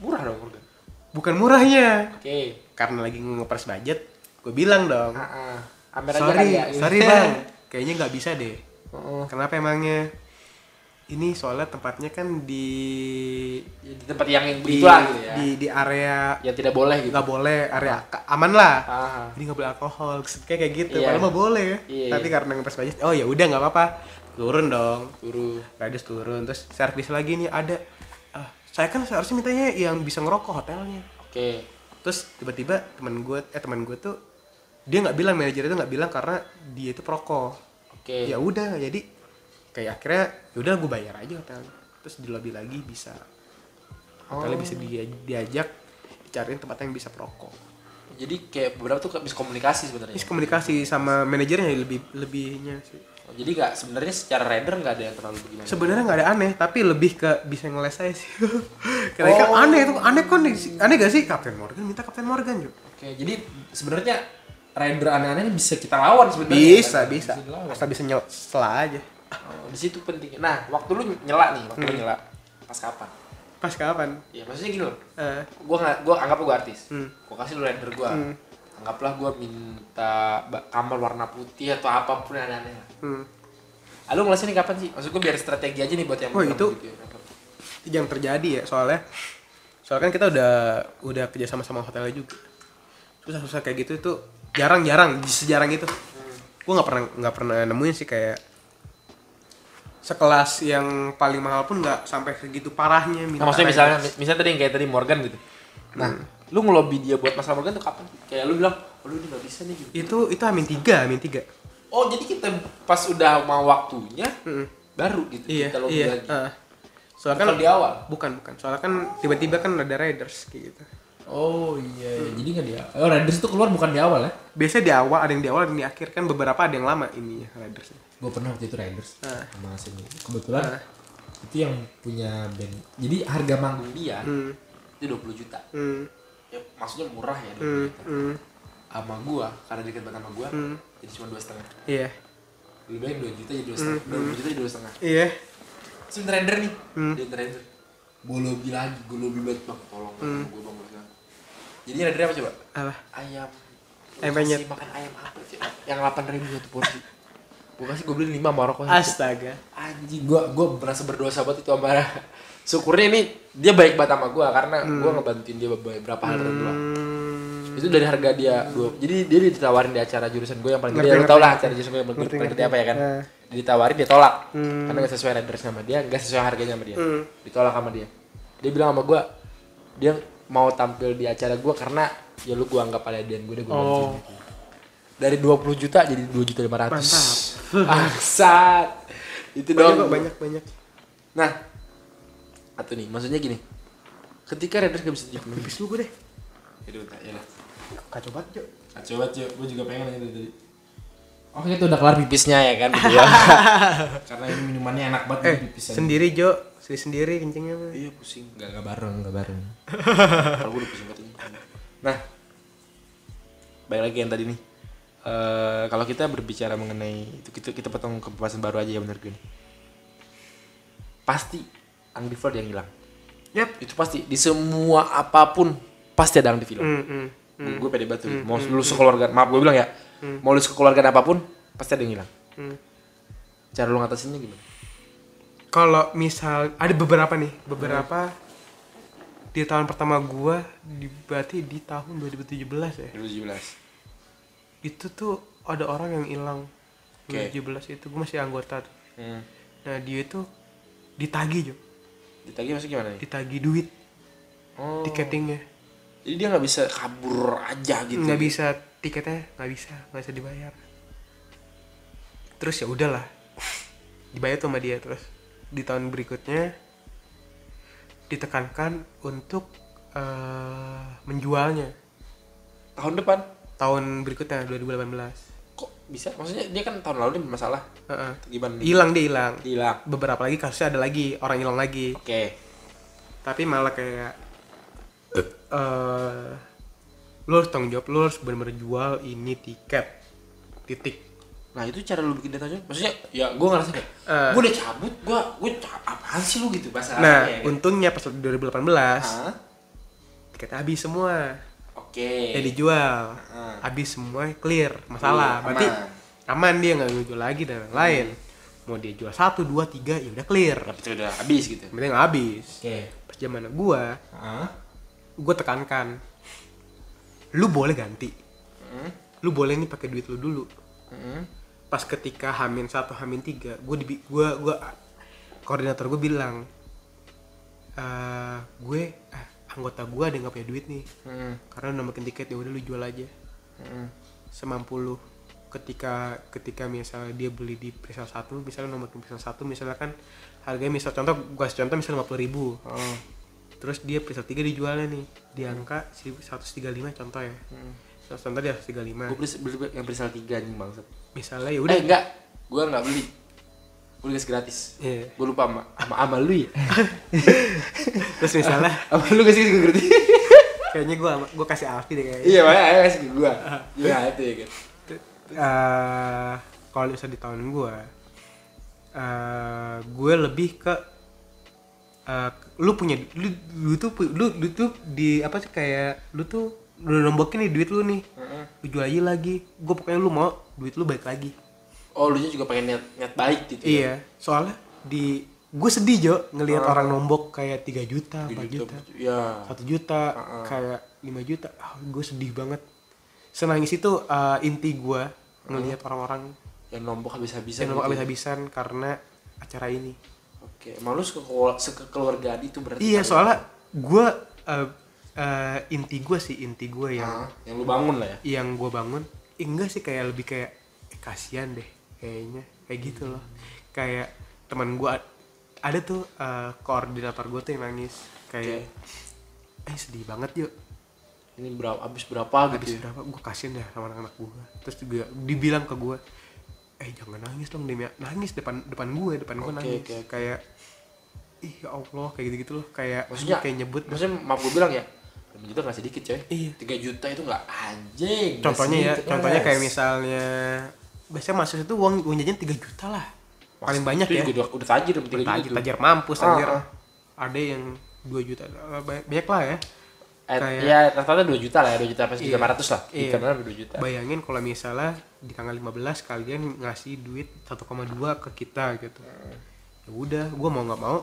Murah dong Morgan. bukan murahnya Oke. karena lagi ngepres budget gue bilang dong aja sorry ya. sorry bang kayaknya nggak bisa deh Heeh. kenapa emangnya ini soalnya tempatnya kan di Ya, di tempat yang di gitu ya. di, di area Yang tidak boleh gitu. nggak boleh area aman lah Ah. jadi nggak boleh alkohol kayak kayak gitu Iya. padahal mah boleh ya Iya. tapi karena ngepres budget oh ya udah nggak apa-apa turun dong Turu. Riders turun terus servis lagi nih ada ah, saya kan seharusnya mintanya yang bisa ngerokok hotelnya Oke. terus tiba-tiba teman gue eh teman gue tuh dia nggak bilang manajer itu nggak bilang karena dia itu perokok Oke. ya udah jadi kayak akhirnya ya udah gue bayar aja hotel terus di lobby lagi bisa hotelnya bisa dia diajak dicariin tempat yang bisa perokok jadi kayak beberapa tuh miskomunikasi sebenarnya Ini komunikasi sama manajernya lebih lebihnya sih. Oh, jadi nggak sebenarnya secara rider nggak ada yang terlalu begini Sebenarnya nggak ada aneh, tapi lebih ke bisa ngeles aja sih. Karena kan aneh itu aneh kan aneh gak sih Kapten Morgan minta Kapten Morgan juga. oke jadi sebenarnya rider aneh-aneh ini bisa kita lawan sebenarnya Bisa, kan? bisa. Asal bisa nyel setelah aja. Oh, di situ pentingnya nah waktu lu nyela nih waktu lu Hmm. nyela pas kapan Pas kapan? ya maksudnya gini loh Eh, gua nggak gua anggap gua artis Hmm. gua kasih lu rider gua Hmm. Anggaplah gua minta kamar warna putih atau apa pun yang aneh-aneh lah hmm. Ah, lu ngelasin ini kapan sih? Maksud gue biar strategi aja nih buat yang Oh, itu- gitu ya. Itu jangan terjadi ya soalnya. Soalnya kan kita udah udah kerja sama sama hotelnya juga. Susah-susah kayak gitu itu jarang-jarang sejarang itu. Gue nggak pernah nggak pernah nemuin sih kayak sekelas yang paling mahal pun nggak sampai segitu parahnya Nah, maksudnya misalnya misalnya tadi yang kayak tadi Morgan gitu. Nah, lu ngelobi dia buat masalah Morgan tuh kapan? Kayak lu bilang, lu ini gak bisa nih gitu. itu itu amin tiga amin tiga Oh, jadi kita pas udah mau waktunya Mm-mm. baru gitu iya kita lobby iya lagi. ah. soalnya Bukan kan di awal. bukan bukan soalnya kan tiba-tiba kan ada riders kayak gitu Oh iya, iya. jadi nggak di awal. Oh, Raiders itu keluar bukan di awal ya? biasanya di awal ada yang di awal ada yang di akhir kan beberapa ada yang lama ininya riders Gue pernah waktu itu Raiders Ah. sama sini. Kebetulan Ah. itu yang punya band. Jadi harga manggung dia hmm itu 20 juta. hmm Ya maksudnya murah ya 20 hmm juta. hmm. Sama gua karena deket banget sama gua, Hmm. jadi cuma dua setengah. iya. Lebih baik 2 juta jadi 2 setengah. Hmm, 2 juta jadi 2 setengah. Iya. Terus render nih. Hmm. dia render gue lobby lagi gue lobby banget bang. Tolong Hmm. gue bang gue jadi render apa coba? Apa? Ayam. Ayam penyet. makan ayam apa sih yang 8 ribu satu porsi. Gue kasih gue beli 5 sama rokok astaga. Anjing gue gue merasa berdosa banget itu sama syukurnya ini dia baik banget sama gue karena gue ngebantuin dia beberapa hal hmm. itu dari harga dia dua jadi dia ditawarin di acara jurusan gue yang paling gede. Ngerti, tau lah acara jurusan gue yang paling gede apa ya kan? Eh. ditawarin dia tolak. Hmm. karena gak sesuai renders sama dia gak sesuai harganya sama dia. Hmm. ditolak sama dia. Dia bilang sama gue dia mau tampil di acara gue karena ya lu gue anggap ada dan gue deh gue Oh. dari 20 juta jadi 2 juta 500 Mantap. Aksat itu banyak dong banyak banyak. Nah atau nih maksudnya gini ketika renders gak bisa dipenuhi pipis lu gue deh ya udah ya lah kacau banget Jo. Ah, coba coba gue juga pengen dari tadi Oh itu udah kelar pipisnya ya kan berdua. Karena ini minumannya enak banget eh pipisan. sendiri Jo sendiri sendiri kencingnya. Iya pusing. Gak, gak bareng, gak bareng. Kalau gue udah pusing banget ini. Nah, balik lagi yang tadi nih. Eh kalau kita berbicara mengenai itu kita kita potong ke pembahasan baru aja ya bener gue. nih. Pasti Undeferred yang hilang. yap Itu pasti di semua apa pun pasti ada Undeferred. hmm, hmm. gue pede banget tuh. mau lu sekeluarga maaf gue bilang ya mau lu sekeluargaan apa pun pasti ada yang hilang Hmm. cara lu ngatasinnya gimana kalau misal ada beberapa nih beberapa di tahun pertama gua di berarti di tahun 2017 ya 2017 itu tuh ada orang yang hilang Oke. 2017 itu gua masih anggota tuh hmm. nah dia itu ditagi Jo ditagih masuk gimana nih? Ditagi duit. Oh. tiketingnya. Jadi dia nggak bisa kabur aja gitu? Nggak bisa tiketnya nggak bisa nggak bisa dibayar. Terus ya udahlah. Dibayar tuh sama dia terus di tahun berikutnya ditekankan untuk eh, menjualnya. Tahun depan? Tahun berikutnya 2018 kok bisa maksudnya dia kan tahun lalu dia bermasalah. Heeh. gimana hilang dia hilang. Hilang. Beberapa lagi kasusnya ada lagi orang hilang lagi. Oke. Tapi malah kayak eh lu harus tanggung jawab lu harus benar-benar jual ini tiket. Titik. Nah itu cara lu bikin datanya maksudnya ya gue ngerasa kayak Eh. gue udah cabut gue gue apaan sih lu gitu bahasa nah ya kan? untungnya pas 2018 Hah? tiket habis semua oke. Ya dijual. Heeh. habis semua clear masalah. Iya, berarti aman. aman dia nggak ngejual lagi dan lain. Mau dia jual satu dua tiga ya udah clear. Berarti udah habis gitu. Penting nggak habis. Oke. Pas zaman gua Hah? gua tekankan lu boleh ganti. Hmm? lu boleh nih pakai duit lu dulu. Hmm? pas ketika hamin satu hamin tiga gue di gua gua koordinator gue bilang eh gue eh, anggota gue ada yang nggak punya duit nih. Hmm. karena udah makin tiket ya udah lu jual aja. Hmm. semampu lu. Ketika ketika misalnya dia beli di presale satu misalnya nomor presale satu misalnya kan harganya misal contoh gua contoh misalnya lima ribu. Oh. terus dia episode 3 dijualnya nih di angka 135 contoh ya. Contoh dia 135 gue beli, beli yang beli salah tiga anjing bangsat. Misalnya ya udah. Eh enggak. Gue nggak beli gue dikasih gratis. Iya. gue lupa sama sama, sama lu ya? Terus misalnya sama lu kasih gue gratis? Kayaknya gua gua kasih Alfi deh kayaknya. Iya makanya ayo kasih ke gue iya itu ya kan. Eh, kalau misalnya di tahun gua eh gue lebih ke eh, lu punya lu lu tuh lu lu tuh di apa sih kayak lu tuh lu nombokin nih duit lu nih. Lu jual aja lagi. Gue pokoknya lu mau duit lu balik lagi oh lu juga pengen niat niat baik gitu ya? iya soalnya di gue sedih jo ngelihat orang nombok kayak 3 juta 4 juta ya. Satu juta kayak 5 juta. Ah, gue sedih banget. Senangis itu eh, inti gue ngelihat orang-orang yang nombok habis-habisan yang nombok gitu ya? habis-habisan karena acara ini. Oke emang lu sekekeluargaan itu berarti iya ya? soalnya gue eh, eh, inti gue sih inti gue yang Ah, yang lu bangun lah ya? yang gue bangun. Eh, enggak sih kayak lebih kayak eh, kasihan deh kayaknya. Kayak gitu loh. Kayak teman gue ada tuh eh, koordinator gue tuh yang nangis. Kayak eh sedih banget yuk. Ini berapa habis berapa habis gitu ya? berapa? Gue kasihan ya sama anak-anak gue terus juga dibilang ke gue eh jangan nangis dong Demi nangis depan depan gue depan gue Oke, nangis. oke. kayak ih ya allah kayak gitu gitu loh. Kayak Maksudnya kayak nyebut. maksudnya maaf gue bilang ya 5 juta nggak sedikit coy. Iya. 3 juta itu nggak anjing contohnya ya sedikit, contohnya kayak misalnya biasanya masuk itu uang uang jajan 3 juta lah. Paling banyak itu ya. juga udah, udah tajir udah 3 juta tajir itu. tajir mampus Ah, anjir. ah. ada yang 2 juta Eh, banyak, banyak lah ya. Eh, kayak- ya rata-rata 2 juta lah ya 2 juta apa sih Iya. 500 lah. Iya. kanan 2 juta. Bayangin kalau misalnya di tanggal 15 kalian ngasih duit 1,2 ke kita gitu. Ya udah gue mau nggak mau.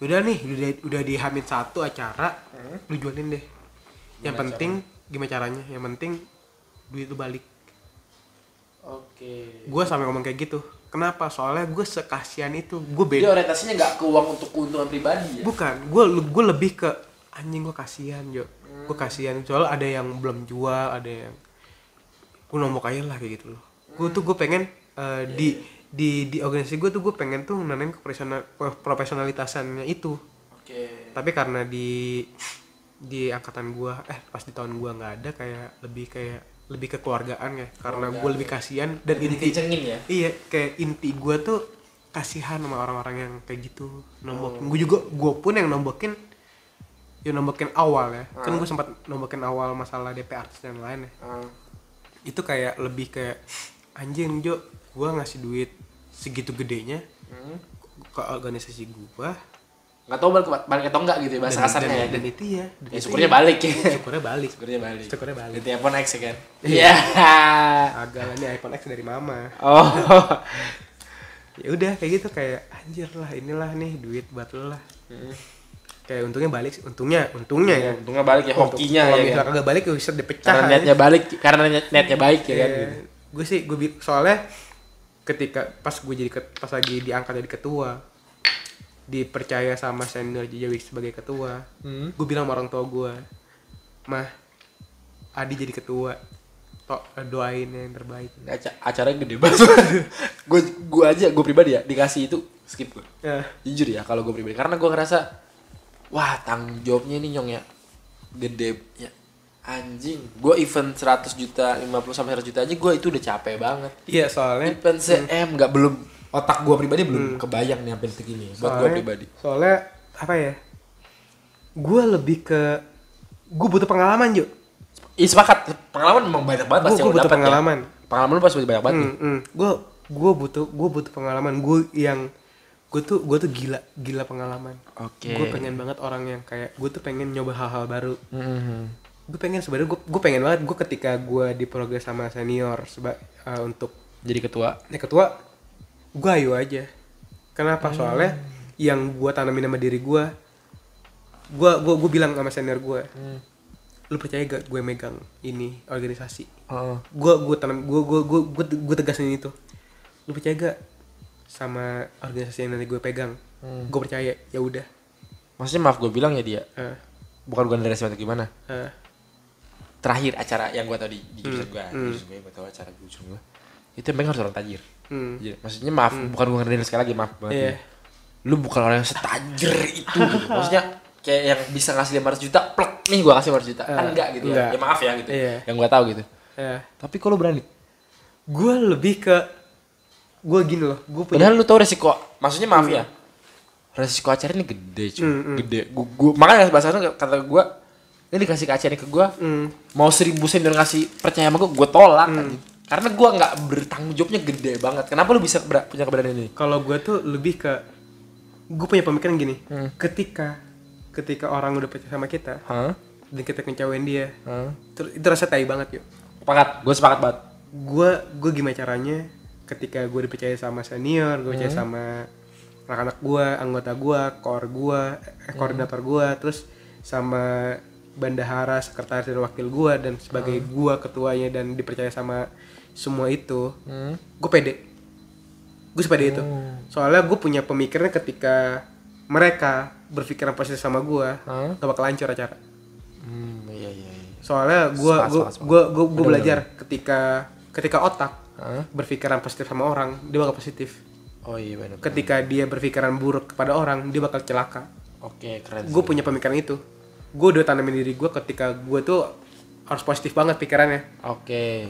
Udah nih udah udah di Hamid satu acara lu jualin deh. Yang Gimana penting gimana caranya? Yang penting duit lu balik oke. Gue sampai ngomong kayak gitu. Kenapa? Soalnya gue sekasian itu. Gue jadi beda orientasinya nggak ke uang untuk keuntungan pribadi ya? Bukan. Gue gue lebih ke anjing gue kasihan jo. Gue kasihan. Soalnya ada yang belum jual ada yang gue nombok aja lah kayak gitu loh. Gue tuh gue pengen eh, di di di organisasi gue tuh gue pengen tuh nanain keprofesional profesionalitasannya itu. Oke. Tapi karena di di angkatan gue eh pas di tahun gue nggak ada kayak lebih kayak lebih kekeluargaan ya karena gue lebih kasihan dan jadi inti ya? Iya kayak inti gue tuh kasihan sama orang-orang yang kayak gitu nombokin. Gue juga gue pun yang nombokin yang nombokin awal ya. Kan gue sempat nombokin awal masalah DP artis dan lain ya. Ah, itu kayak lebih kayak anjing Jo gue ngasih duit segitu gedenya hmm. ke organisasi gue nggak tahu balik balik atau enggak gitu ya bahasa kasarnya dan, ya. dan itu ya dan ya itu syukurnya ya. balik. Ya syukurnya balik. Syukurnya balik. Syukurnya balik. Ganti iPhone X ya kan? Iya. iya. Agak ini iPhone X dari mama. Oh. Ya udah kayak gitu kayak anjir lah inilah nih duit buat lo lah. Kayak untungnya balik untungnya untungnya ya. Untungnya balik ya hokinya kalau ya kan? kagak balik ya bisa dipecah karena niatnya balik karena niat- niatnya baik ya kan? Iya. gue sih gue soalnya ketika pas gue jadi pas lagi diangkat jadi ketua dipercaya sama senior Jawi sebagai ketua. Hmm. gue bilang sama orang tua gue mah Adi jadi ketua. Tok doain yang terbaik. Aca- acaranya gede banget. Gue gue aja gue pribadi ya dikasih itu skip gue ya. Jujur ya kalau gue pribadi. Karena gue ngerasa wah tanggung jawabnya ini nyong ya. Gede ya. Anjing gue event 100 juta 50 sampai 100 juta aja gue itu udah capek banget. Iya soalnya. Event CM nggak belum otak gue pribadi belum kebayang nih sampai segini buat gue pribadi. soalnya apa ya? Gue lebih ke gue butuh pengalaman Jo Ih sepakat. Pengalaman memang banyak banget gue pasti yang lu butuh dapet ya. pengalaman. Pengalaman lu pasti banyak banget nih. gue gue butuh gue butuh pengalaman. Gue yang gue tuh gue tuh gila gila pengalaman. Oke. Gue pengen banget orang yang kayak gue tuh pengen nyoba hal-hal baru. Mhm. gue pengen sebenarnya gue gue pengen banget. Gue ketika gue di progres sama senior seba, eh, untuk jadi ketua. Ya ketua gue ayo aja. Kenapa? Soalnya yang gue tanamin sama diri gue gue gue gue bilang sama senior gue lu percaya gak gue megang ini organisasi? Oh. gue gue tanam gue gue gue gue gue tegasin itu. Lu percaya gak sama organisasi yang nanti gue pegang? Gue percaya. Ya udah. Maksudnya maaf gue bilang ya dia. Eh, bukan bukan dari atau gimana? Eh, terakhir acara yang gue tau di, di jurusan gue di jurusan gue gue tau acara jurusan gue itu yang pegang harus orang tajir hmm. Iya, maksudnya maaf bukan gue ngerti sekali lagi maaf banget nih. lu bukan orang yang setajir itu gitu. maksudnya kayak yang bisa ngasih 500 juta, plek nih gua kasih 500 juta. kan Eh, enggak gitu enggak. ya. Ya maaf ya gitu. Iya. Yang gua tahu gitu. ya Tapi kalau berani. gue lebih ke gue gini loh gue punya Padahal lu tahu resiko. Maksudnya maaf ya. Resiko acara ini gede, cuy. Hmm, Gede. Gua, gua makanya bahasanya kata gua ini dikasih ke acara ke gua, Hmm. mau seribu senior ngasih percaya sama gua, gua tolak anjing. Karena gua nggak bertanggung jawabnya gede banget. Kenapa lu bisa punya keberanian ini? kalau gue tuh lebih ke gue punya pemikiran gini Hmm. ketika ketika orang udah percaya sama kita Hah? dan kita ngecewain dia Hah? itu, itu rasa tai banget yuk Sepakat, gue sepakat banget. gue gue gimana caranya ketika gue dipercaya sama senior gue Hmm. percaya sama anak-anak gue anggota gue core gue eh, koordinator gue terus sama bendahara sekretaris dan wakil gue dan sebagai gue ketuanya dan dipercaya sama semua itu Hmm. gue pede gue sepede itu soalnya gue punya pemikiran ketika mereka berpikiran positif sama gue Hah? gak bakal hancur acara Hmm, iya iya. iya. soalnya gue gue gue gue belajar ketika ketika otak Hah? berpikiran positif sama orang dia bakal positif Oh iya benar. ketika dia berpikiran buruk kepada orang dia bakal celaka Oke keren. gue punya pemikiran itu gue udah tanamin diri gue ketika gue tuh harus positif banget pikirannya Oke.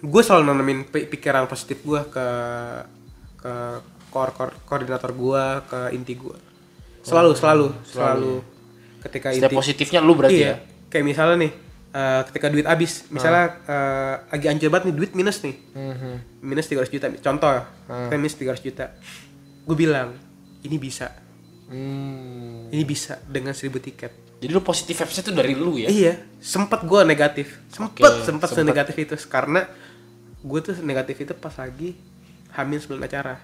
Gue selalu nanamin pi- pikiran positif gue ke ke core, core koordinator gue ke inti gue selalu selalu selalu ketika Setiap inti positifnya lu berarti iya ya. kayak misalnya nih eh, ketika duit habis misalnya eh, lagi anjir banget nih duit minus nih Mhm. minus 300 juta contoh kan minus 300 juta gue bilang ini bisa Hmm. ini bisa dengan 1000 tiket Jadi lu positif vibes tuh dari lu ya? iya sempet gue negatif sempet Oke, sempet sempet. negatif itu karena gue tuh negatif itu pas lagi hamil sebelum acara.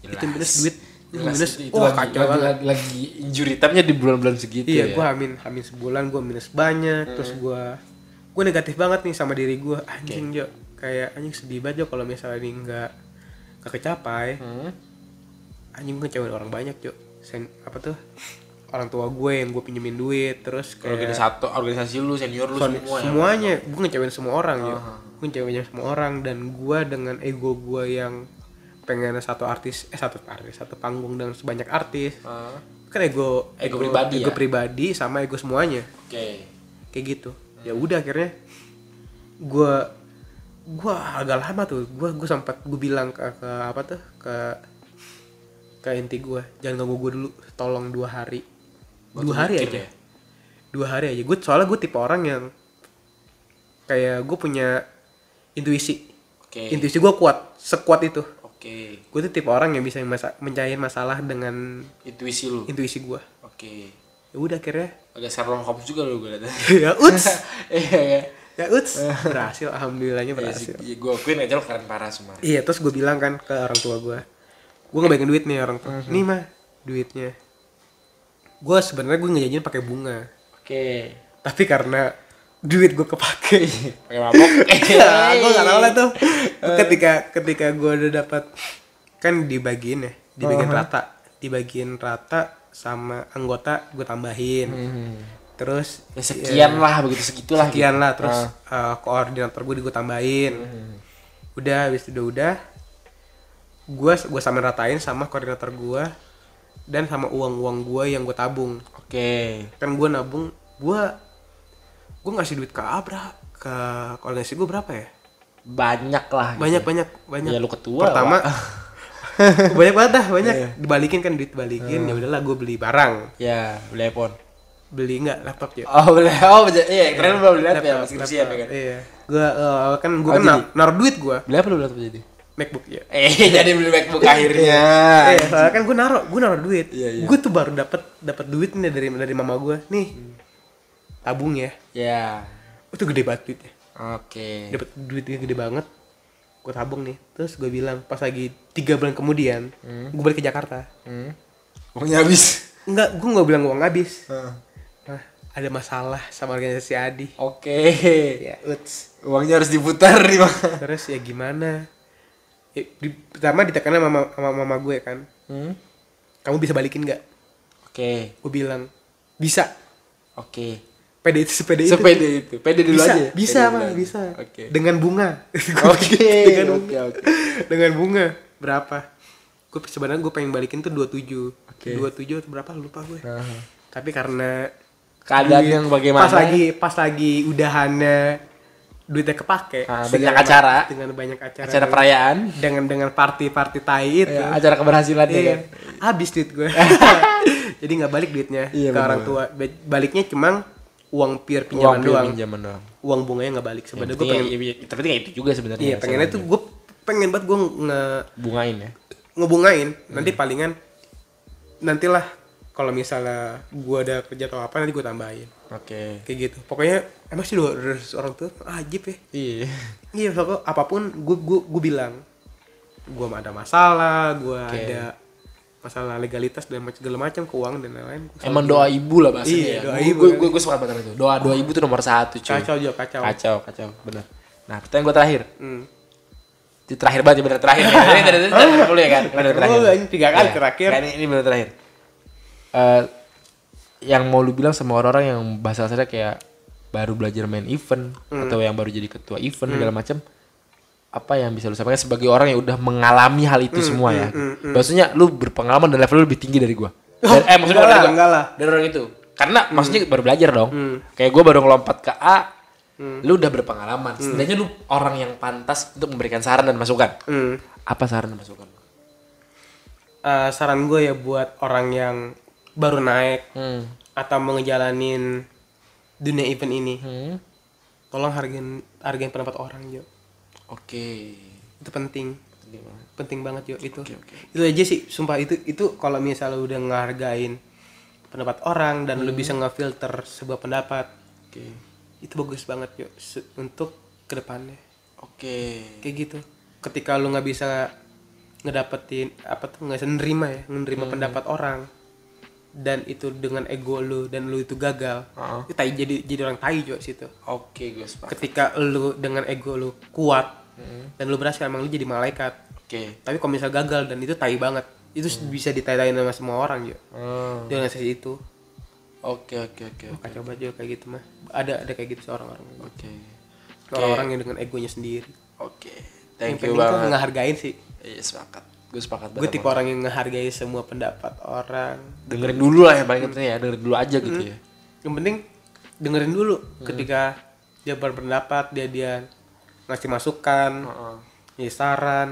Itu minus duit. Jelas, minus itu, lagi, kacau lagi, banget. lagi, lagi injury time-nya di bulan-bulan segitu iya ya. gue hamil hamil sebulan gue minus banyak terus gue gue negatif banget nih sama diri gue anjing Jo. Kayak anjing sedih banget Jo kalau misalnya ini nggak nggak kecapai. Hmm. anjing gue ngecewain orang banyak Jo. Sen, apa tuh orang tua gue yang gue pinjemin duit terus kayak Organisasi, organisasi lu, senior lu semua ya. semuanya. gue ngecewain semua orang Aha. gue ngecewain semua orang dan gue dengan ego gue yang pengen satu artis eh satu artis satu panggung dengan sebanyak artis. Ah, kan ego Ego pribadi ego ya? pribadi sama ego semuanya. Oke. kayak gitu. Ya udah akhirnya gue gue agak lama tuh. Gue gue sempat gue bilang ke, ke apa tuh? Ke ke inti gue jangan ganggu gue dulu tolong dua hari dua hari aja ya? dua hari aja gue soalnya gue tipe orang yang kayak gue punya intuisi Oke. intuisi gue kuat sekuat itu Oke. gue tuh tipe orang yang bisa masa mencair masalah dengan Intuisi lu. intuisi gue Oke. ya udah akhirnya Agak Sherlock Holmes juga lu gue liat. ya uts Iya ya. ya uts berhasil alhamdulillahnya berhasil Iya, gue akuin aja lo keren parah semua. Iya, terus gue bilang kan ke orang tua gue, gue ngebagiin duit nih orang tua. Nih mah duitnya. Gue sebenarnya gue ngejanjiin pakai bunga, Oke. tapi karena duit gue kepake, Pakai mabok. gue gak tahu lah tuh. Ketika ketika gue udah dapat kan dibagiin ya, dibagiin rata, dibagiin rata sama anggota gue tambahin. Terus Ya, sekian lah begitu segitulah. sekian gitu. lah terus eh, koordinator gue gue tambahin udah habis itu udah gue gue sama ratain sama koordinator gue dan sama uang uang gue yang gue tabung Oke. kan gue nabung gue gue ngasih duit ke Abra ke organisasi gue berapa ya Banyak lah. gitu. banyak banyak banyak Ya, lu ketua, pertama banyak banget dah banyak dibalikin kan duit balikin ya udahlah gue beli barang Ya, beli iPhone. beli nggak laptop ya Oh, beli. Oh, beja- iya, keren belum lihat ya, Laptop, masih skripsian ya kan. iya gue kan gue Oh, kan nar- naruh duit gue Beli apa lu laptop jadi? MacBook ya Eh, jadi beli MacBook akhirnya. Iya, soalnya kan gue naruh, gue naruh duit. Iya, iya. Gue tuh baru dapat dapat duit nih dari dari mama gue. Nih, tabung ya. Ya. Itu gede banget duitnya. Oke. Dapat duitnya gede banget. Gue tabung nih. Terus gue bilang pas lagi tiga bulan kemudian, gue balik ke Jakarta. Hmm. Uangnya habis. Enggak, gue nggak bilang uang habis. Nah, ada masalah sama organisasi Adi. Oke. Ya, uts. Uangnya harus diputar nih, Bang. Terus ya gimana? Ya, di, pertama ditekannya mama, sama mama gue kan. Hmm. Kamu bisa balikin nggak? Oke. Gue bilang bisa. Oke. Pede itu sepede itu. Sepede itu. Pede dulu bisa, aja. ya? Bisa, mah, bisa. Oke. Dengan bunga. Oke. dengan Oke, bunga. oke. Dengan bunga berapa? Gue sebenarnya gue pengen balikin tuh 27. Oke. 27 atau berapa lupa gue. Aha. tapi karena Keadaan yang bagaimana? pas lagi pas lagi udahannya duitnya kepake Ah, dengan banyak acara. dengan banyak acara acara perayaan, dengan dengan party party tai itu ya, acara keberhasilan ya Iya. kan. habis duit gue jadi nggak balik duitnya Iya, ke bener. orang tua Ba- baliknya cuma uang pure Uang pinjaman pure doang pinjaman doang. uang bunganya nggak balik sebenarnya gue Penting pengen ya, tapi kayak itu juga sebenarnya. iya pengennya tuh gue pengen banget gue nge bungain ya. ngebungain nanti Hmm. palingan nantilah kalau misalnya gue ada kerja atau apa nanti gue tambahin Oke. kayak gitu pokoknya emang sih dua orang tuh ajib ya Iya. iya pokoknya apa pun gue gue gue bilang gue ada masalah gue Oke. ada masalah legalitas dan macam segala macam keuangan dan lain-lain gua Emang doa ibu lah bahasanya Iya, ya. doa Gua- ibu Gue kan. gue gue banget sama itu. Doa doa ibu tuh nomor satu cuy. kacau juga kacau Kacau, kacau, bener. Nah, pertanyaan gue terakhir. hmm. Itu terakhir banget, bener terakhir. Ini dari dulu ya kan. Bener terakhir. Oh, ini tiga kali terakhir. Ini, ini bener terakhir. Eh, yang mau lu bilang sama orang-orang yang bahasa kasarnya kayak baru belajar main event Hmm. atau yang baru jadi ketua event segala macam apa yang bisa lu sampaikan sebagai orang yang udah mengalami hal Hmm, itu semua ya? maksudnya lu berpengalaman dan level lu lebih tinggi dari gua. Dan- eh maksudnya enggak lah, enggak lah. dari orang itu. Karena maksudnya baru belajar dong. Hmm. kayak gua baru ngelompat ke A lu udah berpengalaman. Setidaknya lu orang yang pantas untuk memberikan saran dan masukan. Hmm. apa saran dan masukan Eh, saran gue ya buat orang yang baru naik hmm. atau mau ngejalanin dunia event ini. Hmm. tolong hargain hargain pendapat orang yo oke. Itu penting. Penting banget. penting banget yo itu. Oke, oke. itu aja sih sumpah. Itu itu kalau misalnya udah ngehargain pendapat orang dan lu bisa ngefilter sebuah pendapat oke. itu bagus banget se- untuk ke depannya. Oke. Kayak gitu. Ketika lu nggak bisa ngedapetin apa tuh nggak bisa nerima ya menerima pendapat orang dan itu dengan ego lu dan lu itu gagal Heeh. itu tai jadi jadi orang tai juga situ. Oke gue sepakat. Ketika lu dengan ego lu kuat dan lu berhasil emang lu jadi malaikat. Oke. Tapi kalau misal gagal dan itu tai banget itu bisa ditai sama semua orang juga Hmm. dengan sesi itu. Oke oke oke oke. Kacau banget juga kayak gitu mah. Ada ada kayak gitu seorang orang oke. Orang-orang yang dengan egonya sendiri. Oke. Yang thank you penting tuh banget. ngehargain sih. Iya sepakat gue sepakat gue tipe orang yang ngehargai semua pendapat orang. Dengerin dulu lah yang paling penting ya. Dengerin dulu aja gitu ya. Yang penting dengerin dulu ketika dia berpendapat dia dia ngasih masukan ngasih saran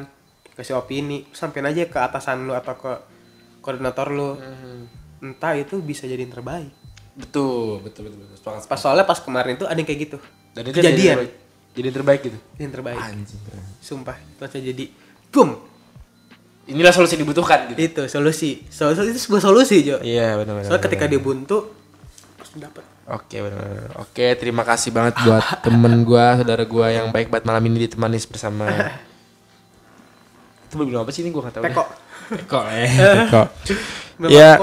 kasih opini sampein aja ke atasan lu atau ke koordinator lu. Entah itu bisa jadi yang terbaik. Betul betul betul, betul. sepakat pas soalnya pas kemarin itu ada yang kayak gitu. Dan itu kejadian. jadi terbaik, jadi yang terbaik gitu. Yang terbaik. Anjing. Sumpah langsung jadi boom inilah solusi yang dibutuhkan gitu itu solusi solusi itu sebuah solusi Jo iya benar benar soalnya ketika dia buntu dapat Oke benar. Oke terima kasih banget buat temen gua, saudara gua yang baik banget malam ini ditemani bersama. Itu belum apa sih ini gua nggak tahu. Teko. Teko eh. Teko. Ya.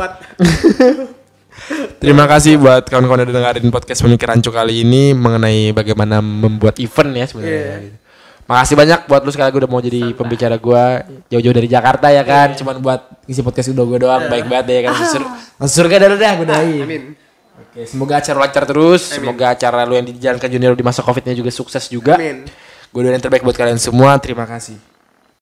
Terima kasih buat kawan-kawan yang dengerin podcast pemikiran kali ini mengenai bagaimana membuat event ya sebenarnya. gitu. Makasih banyak buat lu sekali lagi udah mau jadi pembicara gua jauh-jauh dari Jakarta ya kan, cuman buat ngisi podcast udah gua doang baik banget ya kan. Sur Masuk surga dah lu dah gua doain. amin Oke, semoga acara lancar terus. Semoga acara lu yang dijalankan junior di masa Covid-nya juga sukses juga. amin Gue doain yang terbaik buat kalian semua. Terima kasih.